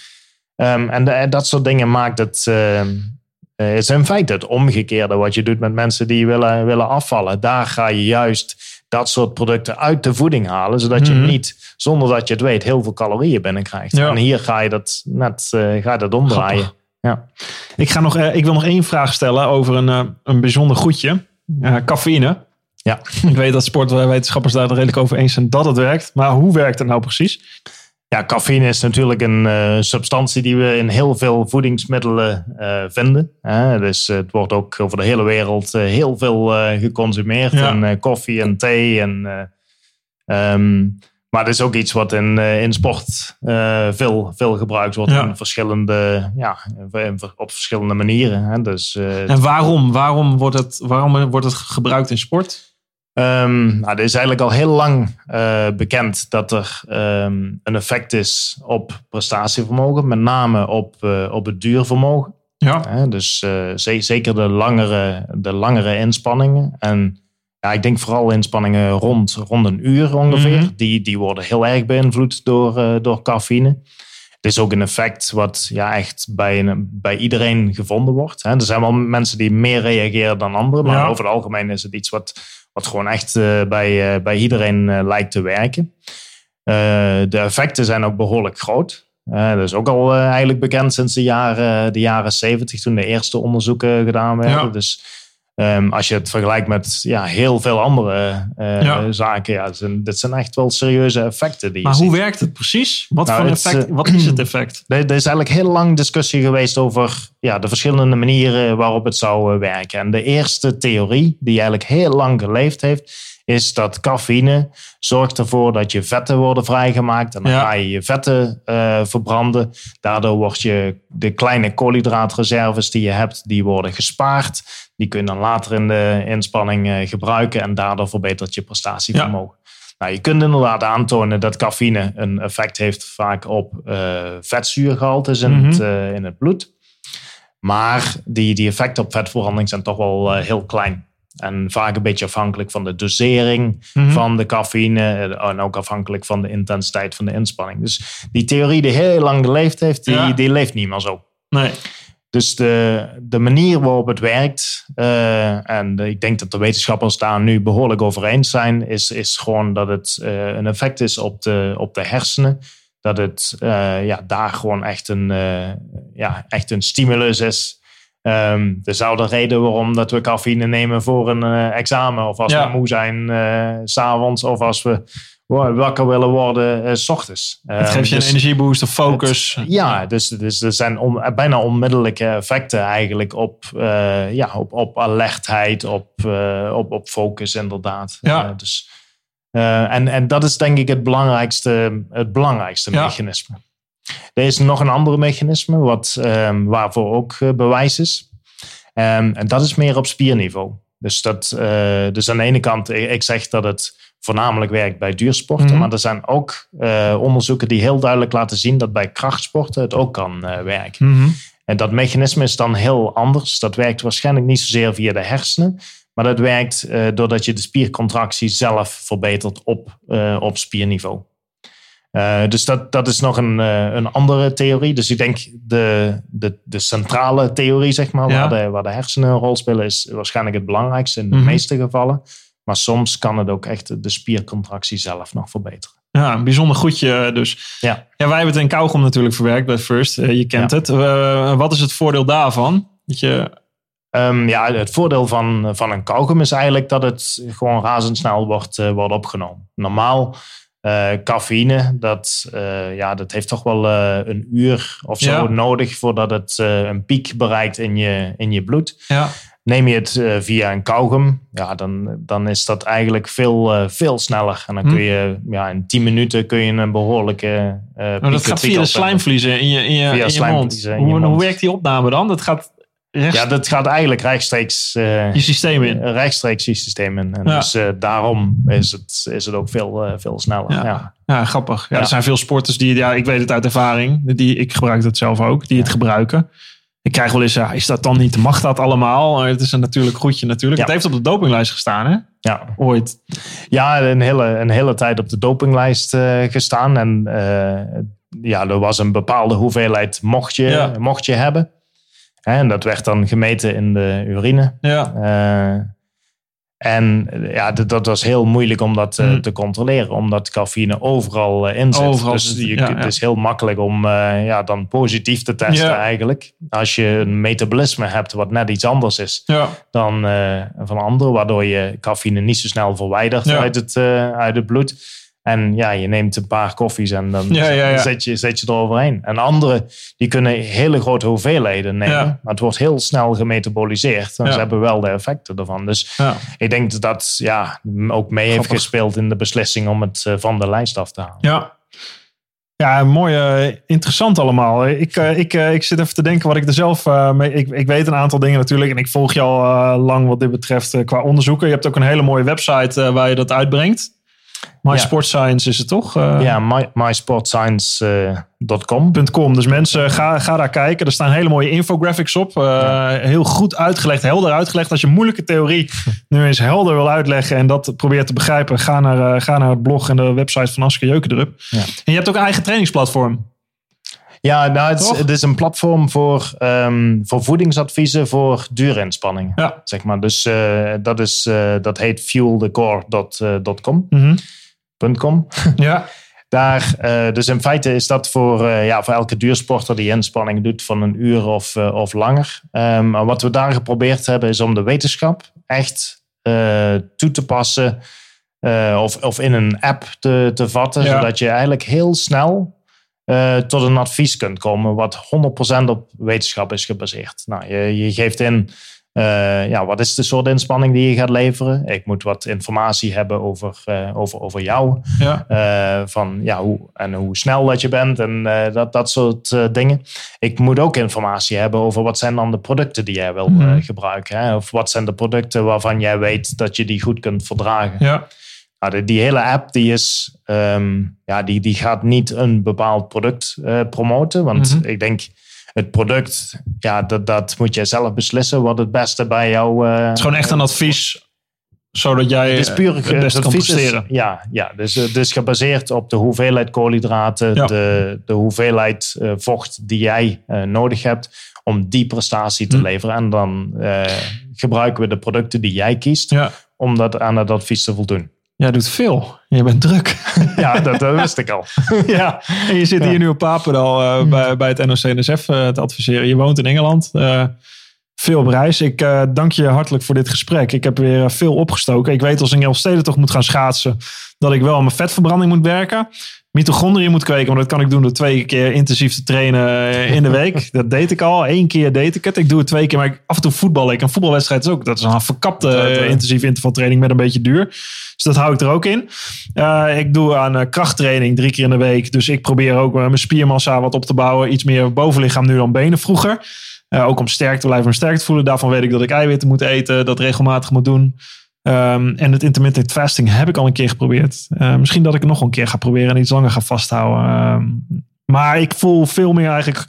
Um, en, de, dat soort dingen maakt het. Uh, is in feite het omgekeerde wat je doet met mensen die willen, willen afvallen. Daar ga je juist dat soort producten uit de voeding halen, zodat je mm -hmm. niet, zonder dat je het weet, heel veel calorieën binnenkrijgt. Ja. En hier ga je dat net uh, ga je dat omdraaien. Grappig. Ja. Ik, ga nog, uh, ik wil nog één vraag stellen over een, uh, een bijzonder goedje. Cafeïne. Ja. Ik weet dat sportwetenschappers daar redelijk over eens zijn dat het werkt. Maar hoe werkt het nou precies? Ja, cafeïne is natuurlijk een substantie die we in heel veel voedingsmiddelen vinden. dus het wordt ook over de hele wereld heel veel geconsumeerd. Ja. In koffie en thee en... Um, maar het is ook iets wat in, in sport veel, veel gebruikt wordt ja. in verschillende, ja, op verschillende manieren. Hè. Dus, en waarom? Waarom wordt, het, waarom wordt het gebruikt in sport? Um, nou, er is eigenlijk al heel lang bekend dat er um, een effect is op prestatievermogen, met name op, op het duurvermogen. Ja. dus zeker de langere, de langere inspanningen. En ja, ik denk vooral inspanningen rond, rond een uur ongeveer. Mm -hmm. die, die worden heel erg beïnvloed door, door cafeïne. Het is ook een effect wat ja, echt bij, een, bij iedereen gevonden wordt. Hè. Er zijn wel mensen die meer reageren dan anderen. Maar ja. over het algemeen is het iets wat, wat gewoon echt uh, bij, uh, bij iedereen lijkt te werken. de effecten zijn ook behoorlijk groot. dat is ook al eigenlijk bekend sinds de jaren, de jaren 70, toen de eerste onderzoeken gedaan werden. Ja. Dus Ehm, als je het vergelijkt met ja, heel veel andere uh, Ja. zaken, ja, zijn, dit zijn echt wel serieuze effecten die Maar ziet. hoe werkt het precies? Wat, Nou, voor effect, eh, wat is het effect? Er, er is eigenlijk heel lang discussie geweest over ja, de verschillende manieren waarop het zou eh, werken. En de eerste theorie, die eigenlijk heel lang geleefd heeft, is dat cafeïne zorgt ervoor dat je vetten worden vrijgemaakt. En dan Ja. ga je je vetten eh, verbranden. Daardoor wordt je de kleine koolhydraatreserves die je hebt, die worden gespaard. Die kun je dan later in de inspanning eh, gebruiken. En daardoor verbetert je prestatievermogen. Nou, je kunt inderdaad aantonen dat cafeïne een effect heeft vaak op vetzuurgehaltes in, het, Mhm. in het bloed. Maar die, die effecten op vetverbranding zijn toch wel heel klein. En vaak een beetje afhankelijk van de dosering Mhm. van de cafeïne. eh, En ook afhankelijk van de intensiteit van de inspanning. Dus die theorie die heel lang geleefd heeft, die, Ja. die leeft niet meer zo. Nee. Dus de, de manier waarop het werkt, eh, en ik denk dat de wetenschappers daar nu behoorlijk over eens zijn, is, is gewoon dat het eh, een effect is op de, op de hersenen. Dat het ja, daar gewoon echt een, ja, echt een stimulus is. Ehm dezelfde reden waarom dat we cafeïne nemen voor een eh, examen. Of als Ja. we moe zijn s s'avonds. Of als we wa- wakker willen worden eh, s ochtends. Het geeft je Ehm, een dus- energieboost, een focus. ja, dus, dus er zijn on- bijna onmiddellijke effecten eigenlijk op, ja, op, op alertheid, op, op, op focus inderdaad. Ja. Dus, en, en dat is denk ik het belangrijkste, het belangrijkste Ja. mechanisme. Er is nog een ander mechanisme wat, ehm, waarvoor ook eh, bewijs is. Ehm, en dat is meer op spierniveau. Dus, dat, eh, dus aan de ene kant, ik zeg dat het voornamelijk werkt bij duursporten. Mhm. Maar er zijn ook eh, onderzoeken die heel duidelijk laten zien dat bij krachtsporten het ook kan werken. Mhm. En dat mechanisme is dan heel anders. Dat werkt waarschijnlijk niet zozeer via de hersenen. Maar dat werkt doordat je de spiercontractie zelf verbetert op, op spierniveau. Eh, dus dat, dat is nog een, eh, een andere theorie. Dus ik denk de, de, de centrale theorie, zeg maar, Ja. waar, de, waar de hersenen een rol spelen, is waarschijnlijk het belangrijkste in de Mhm. meeste gevallen. Maar soms kan het ook echt de spiercontractie zelf nog verbeteren. Ja, een bijzonder goedje dus. Ja. Ja, wij hebben het in kauwgom natuurlijk verwerkt bij First. Eh, je kent Ja. het. Eh, wat is het voordeel daarvan? Dat je, Ehm, ja, het voordeel van, van een kauwgom is eigenlijk dat het gewoon razendsnel wordt, eh, wordt opgenomen. Normaal, eh cafeïne, dat, eh, ja, dat heeft toch wel eh, een uur of zo Ja. nodig voordat het een piek bereikt in je, in je bloed. ja. Neem je het via een kauwgom, ja, dan, dan is dat eigenlijk veel, veel sneller. En dan Hm. kun je ja, in 10 minuten kun je een behoorlijke eh Maar dat gaat via de slijmvliezen in je, in je, in je mond. Hoe, hoe werkt die opname dan? Dat gaat Ja, dat gaat eigenlijk rechtstreeks eh, je systeem in. rechtstreeks je systeem in. En Ja. Dus eh, daarom is het, is het ook veel, eh, veel sneller. Ja. Ja. Ja, grappig. Ja. Er zijn veel sporters die, ja, ik weet het uit ervaring, die, ik gebruik het zelf ook, die het gebruiken. Ik krijg wel eens, ja, is dat dan niet, mag dat allemaal? Maar Het is een natuurlijk goedje natuurlijk. Het heeft op de dopinglijst gestaan, hè? Ja. Ooit. Ja, een hele, een hele tijd op de dopinglijst eh, gestaan. En eh, ja, er was een bepaalde hoeveelheid mocht je, mocht je hebben. En dat werd dan gemeten in de urine. Ja. Eh, en eh, ja, dat, was heel moeilijk om dat eh, Hmm. te controleren, omdat cafeïne overal in zit. Overal dus zit, je, ja, kunt- ja. het is heel makkelijk om ja, dan positief te testen Ja. eigenlijk. Als je een metabolisme hebt wat net iets anders is Ja. dan van anderen, waardoor je cafeïne niet zo snel verwijdert uit, het, uit het bloed. En ja, je neemt een paar koffies en dan Ja, ja, ja. Zet, je, zet je eroverheen. En anderen, die kunnen hele grote hoeveelheden nemen. Maar het wordt heel snel gemetaboliseerd. En ze hebben wel de effecten ervan. Dus ik denk dat dat ja, ook mee heeft gespeeld in de beslissing om het eh, van de lijst af te halen. Ja. Ja, mooi, eh, interessant allemaal. Ik, eh, ik, ik zit even te denken wat ik er zelf mee... Ik, ik weet een aantal dingen natuurlijk en ik volg je al lang wat dit betreft qua onderzoeken. Je hebt ook een hele mooie website waar je dat uitbrengt. My Ja. Sport Science is het toch? Eh, Ja, my, mysportscience.com. .com. Dus mensen, ga, ga daar kijken. Er staan hele mooie infographics op. Eh, Heel goed uitgelegd, helder uitgelegd. Als je moeilijke theorie nu eens helder wil uitleggen en dat probeert te begrijpen, ga naar, eh, ga naar het blog en de website van Aske Jeukendrup. Ja. En je hebt ook een eigen trainingsplatform. Ja, nou, het, is, Toch? het is een platform voor, ehm, voor voedingsadviezen voor durinspanningen. Ja. Zeg maar. Dus eh, dat, is, eh, dat heet fuelthecore.com. Mhm. .com. Ja. Daar, uh, dus in feite is dat voor, ja, voor elke duursporter die inspanning doet van een uur of, of langer. Um, maar wat we daar geprobeerd hebben is om de wetenschap echt toe te passen of, of in een app te, te vatten. Ja. Zodat je eigenlijk heel snel tot een advies kunt komen wat 100% op wetenschap is gebaseerd. Nou, je, je geeft in uh, ja, wat is de soort inspanning die je gaat leveren? Ik moet wat informatie hebben over, uh, over, over jou. Ja. Van ja, hoe, en hoe snel dat je bent en dat, dat soort dingen. Ik moet ook informatie hebben over wat zijn dan de producten die jij wil mm. gebruiken. Hè? Of wat zijn de producten waarvan jij weet dat je die goed kunt verdragen. Ja. Nou, die, hele app die is, um, ja, die, die gaat niet een bepaald product promoten. Want mm -hmm. ik denk het product, ja, dat, dat moet jij zelf beslissen wat het beste bij jou... Uh, het is gewoon echt een advies, zodat jij het is puur, het beste kan presteren. ja, ja dus het is gebaseerd op de hoeveelheid koolhydraten, de, de hoeveelheid uh, vocht die jij nodig hebt om die prestatie te hm. leveren. En dan gebruiken we de producten die jij kiest ja. om dat aan het advies te voldoen. Jij doet veel. Je bent druk. Ja, dat, dat wist ik al. ja, en je zit hier nu op Papendal uh, bij, bij het NOC-NSF uh, te adviseren. Je woont in Engeland. Uh, veel op reis. Ik dank je hartelijk voor dit gesprek. Ik heb weer veel opgestoken. Ik weet als ik in toch moet gaan schaatsen... dat ik wel aan mijn vetverbranding moet werken mitochondriën moet kweken. Maar dat kan ik doen door twee keer intensief te trainen in de week. dat deed ik al. Eén keer deed ik het. Ik doe het twee keer, maar ik, af en toe voetbal. Ik een voetbalwedstrijd is ook. Dat is een verkapte intensief intervaltraining met een beetje duur. Dus dat hou ik er ook in. Uh, ik doe aan krachttraining drie keer in de week. Dus ik probeer ook mijn spiermassa wat op te bouwen. Iets meer bovenlichaam nu dan benen vroeger. ook om sterk te blijven en sterk te voelen. Daarvan weet ik dat ik eiwitten moet eten. Dat regelmatig moet doen. Um, en het intermittent fasting heb ik al een keer geprobeerd. Uh, misschien dat ik het nog een keer ga proberen en iets langer ga vasthouden. Um, maar ik voel veel meer eigenlijk,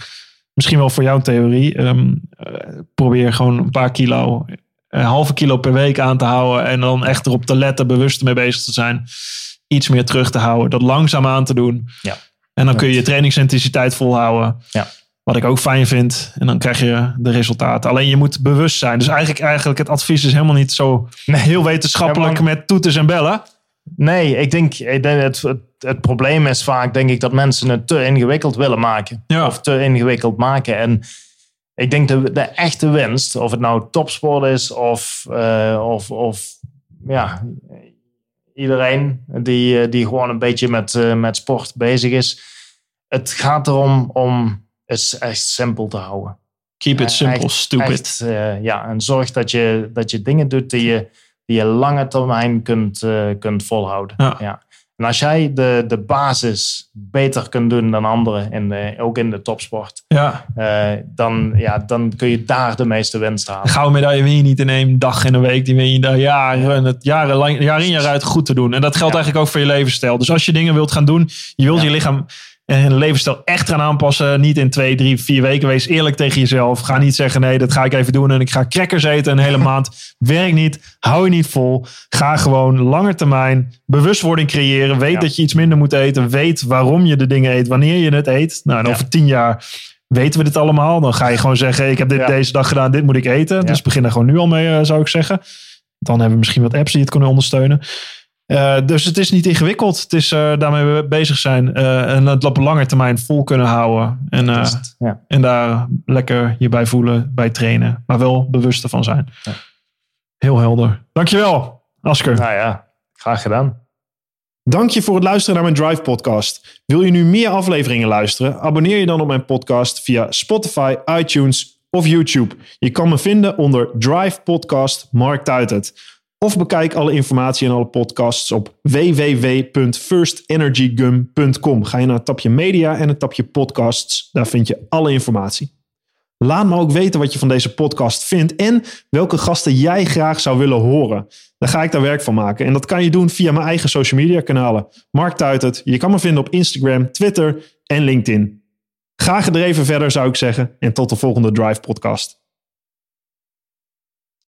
misschien wel voor jouw theorie, um, uh, probeer gewoon een paar kilo, een halve kilo per week aan te houden. En dan echt erop te letten, bewust mee bezig te zijn. Iets meer terug te houden, dat langzaam aan te doen. Ja. En dan kun je je trainingsintensiteit volhouden. Ja. Wat ik ook fijn vind. En dan krijg je de resultaten. Alleen je moet bewust zijn. Dus eigenlijk, eigenlijk het advies is helemaal niet zo heel wetenschappelijk met toeters en bellen. Nee, ik denk, ik denk het, het, het, probleem is vaak denk ik dat mensen het te ingewikkeld willen maken. Of te ingewikkeld maken. En ik denk de, de echte winst, of het nou topsport is of, uh, of, of ja, iedereen die, die gewoon een beetje met, uh, met sport bezig is. Het gaat erom om is echt simpel te houden. Keep it simple, stupid. uh, ja, en zorg dat je, dat je dingen doet die je, die je lange termijn kunt, uh, kunt volhouden. Ja. En als jij de, de basis beter kunt doen dan anderen, in de, ook in de topsport, ja. Uh, dan, ja, dan kun je daar de meeste winst halen. Gouden medaille win je niet in één dag in een week. Die win je daar jaren, het jaren, lang, jaar in jaar uit goed te doen. En dat geldt eigenlijk ook voor je levensstijl. Dus als je dingen wilt gaan doen, je wilt je lichaam en levensstijl echt gaan aanpassen. Niet in twee, drie, vier weken. Wees eerlijk tegen jezelf. Ga niet zeggen, nee, dat ga ik even doen. En ik ga crackers eten een hele maand. Werk niet. Hou je niet vol. Ga gewoon langer termijn bewustwording creëren. Weet dat je iets minder moet eten. Weet waarom je de dingen eet. Wanneer je het eet. Nou, en over tien jaar weten we dit allemaal. Dan ga je gewoon zeggen, ik heb dit deze dag gedaan. Dit moet ik eten. Dus begin er gewoon nu al mee, eh, zou ik zeggen. Dan hebben we misschien wat apps die het kunnen ondersteunen. Uh, dus het is niet ingewikkeld. Het is uh, daarmee we bezig zijn uh, en het op lange termijn vol kunnen houden. En, ja. en daar lekker je bij voelen, bij trainen. Maar wel bewust ervan zijn. Ja. Heel helder. Dankjewel, Asker. Nou ja, graag gedaan. Dank je voor het luisteren naar mijn Drive podcast. Wil je nu meer afleveringen luisteren? Abonneer je dan op mijn podcast via Spotify, iTunes of YouTube. Je kan me vinden onder Drive Podcast Mark Tuitert. Of bekijk alle informatie en alle podcasts op www.firstenergygum.com. Ga je naar het tapje media en het tapje podcasts. Daar vind je alle informatie. Laat me ook weten wat je van deze podcast vindt en welke gasten jij graag zou willen horen. Daar ga ik daar werk van maken. En dat kan je doen via mijn eigen social media kanalen. Mark Tuitert. Je kan me vinden op Instagram, Twitter en LinkedIn. Ga gedreven verder zou ik zeggen. En tot de volgende Drive podcast.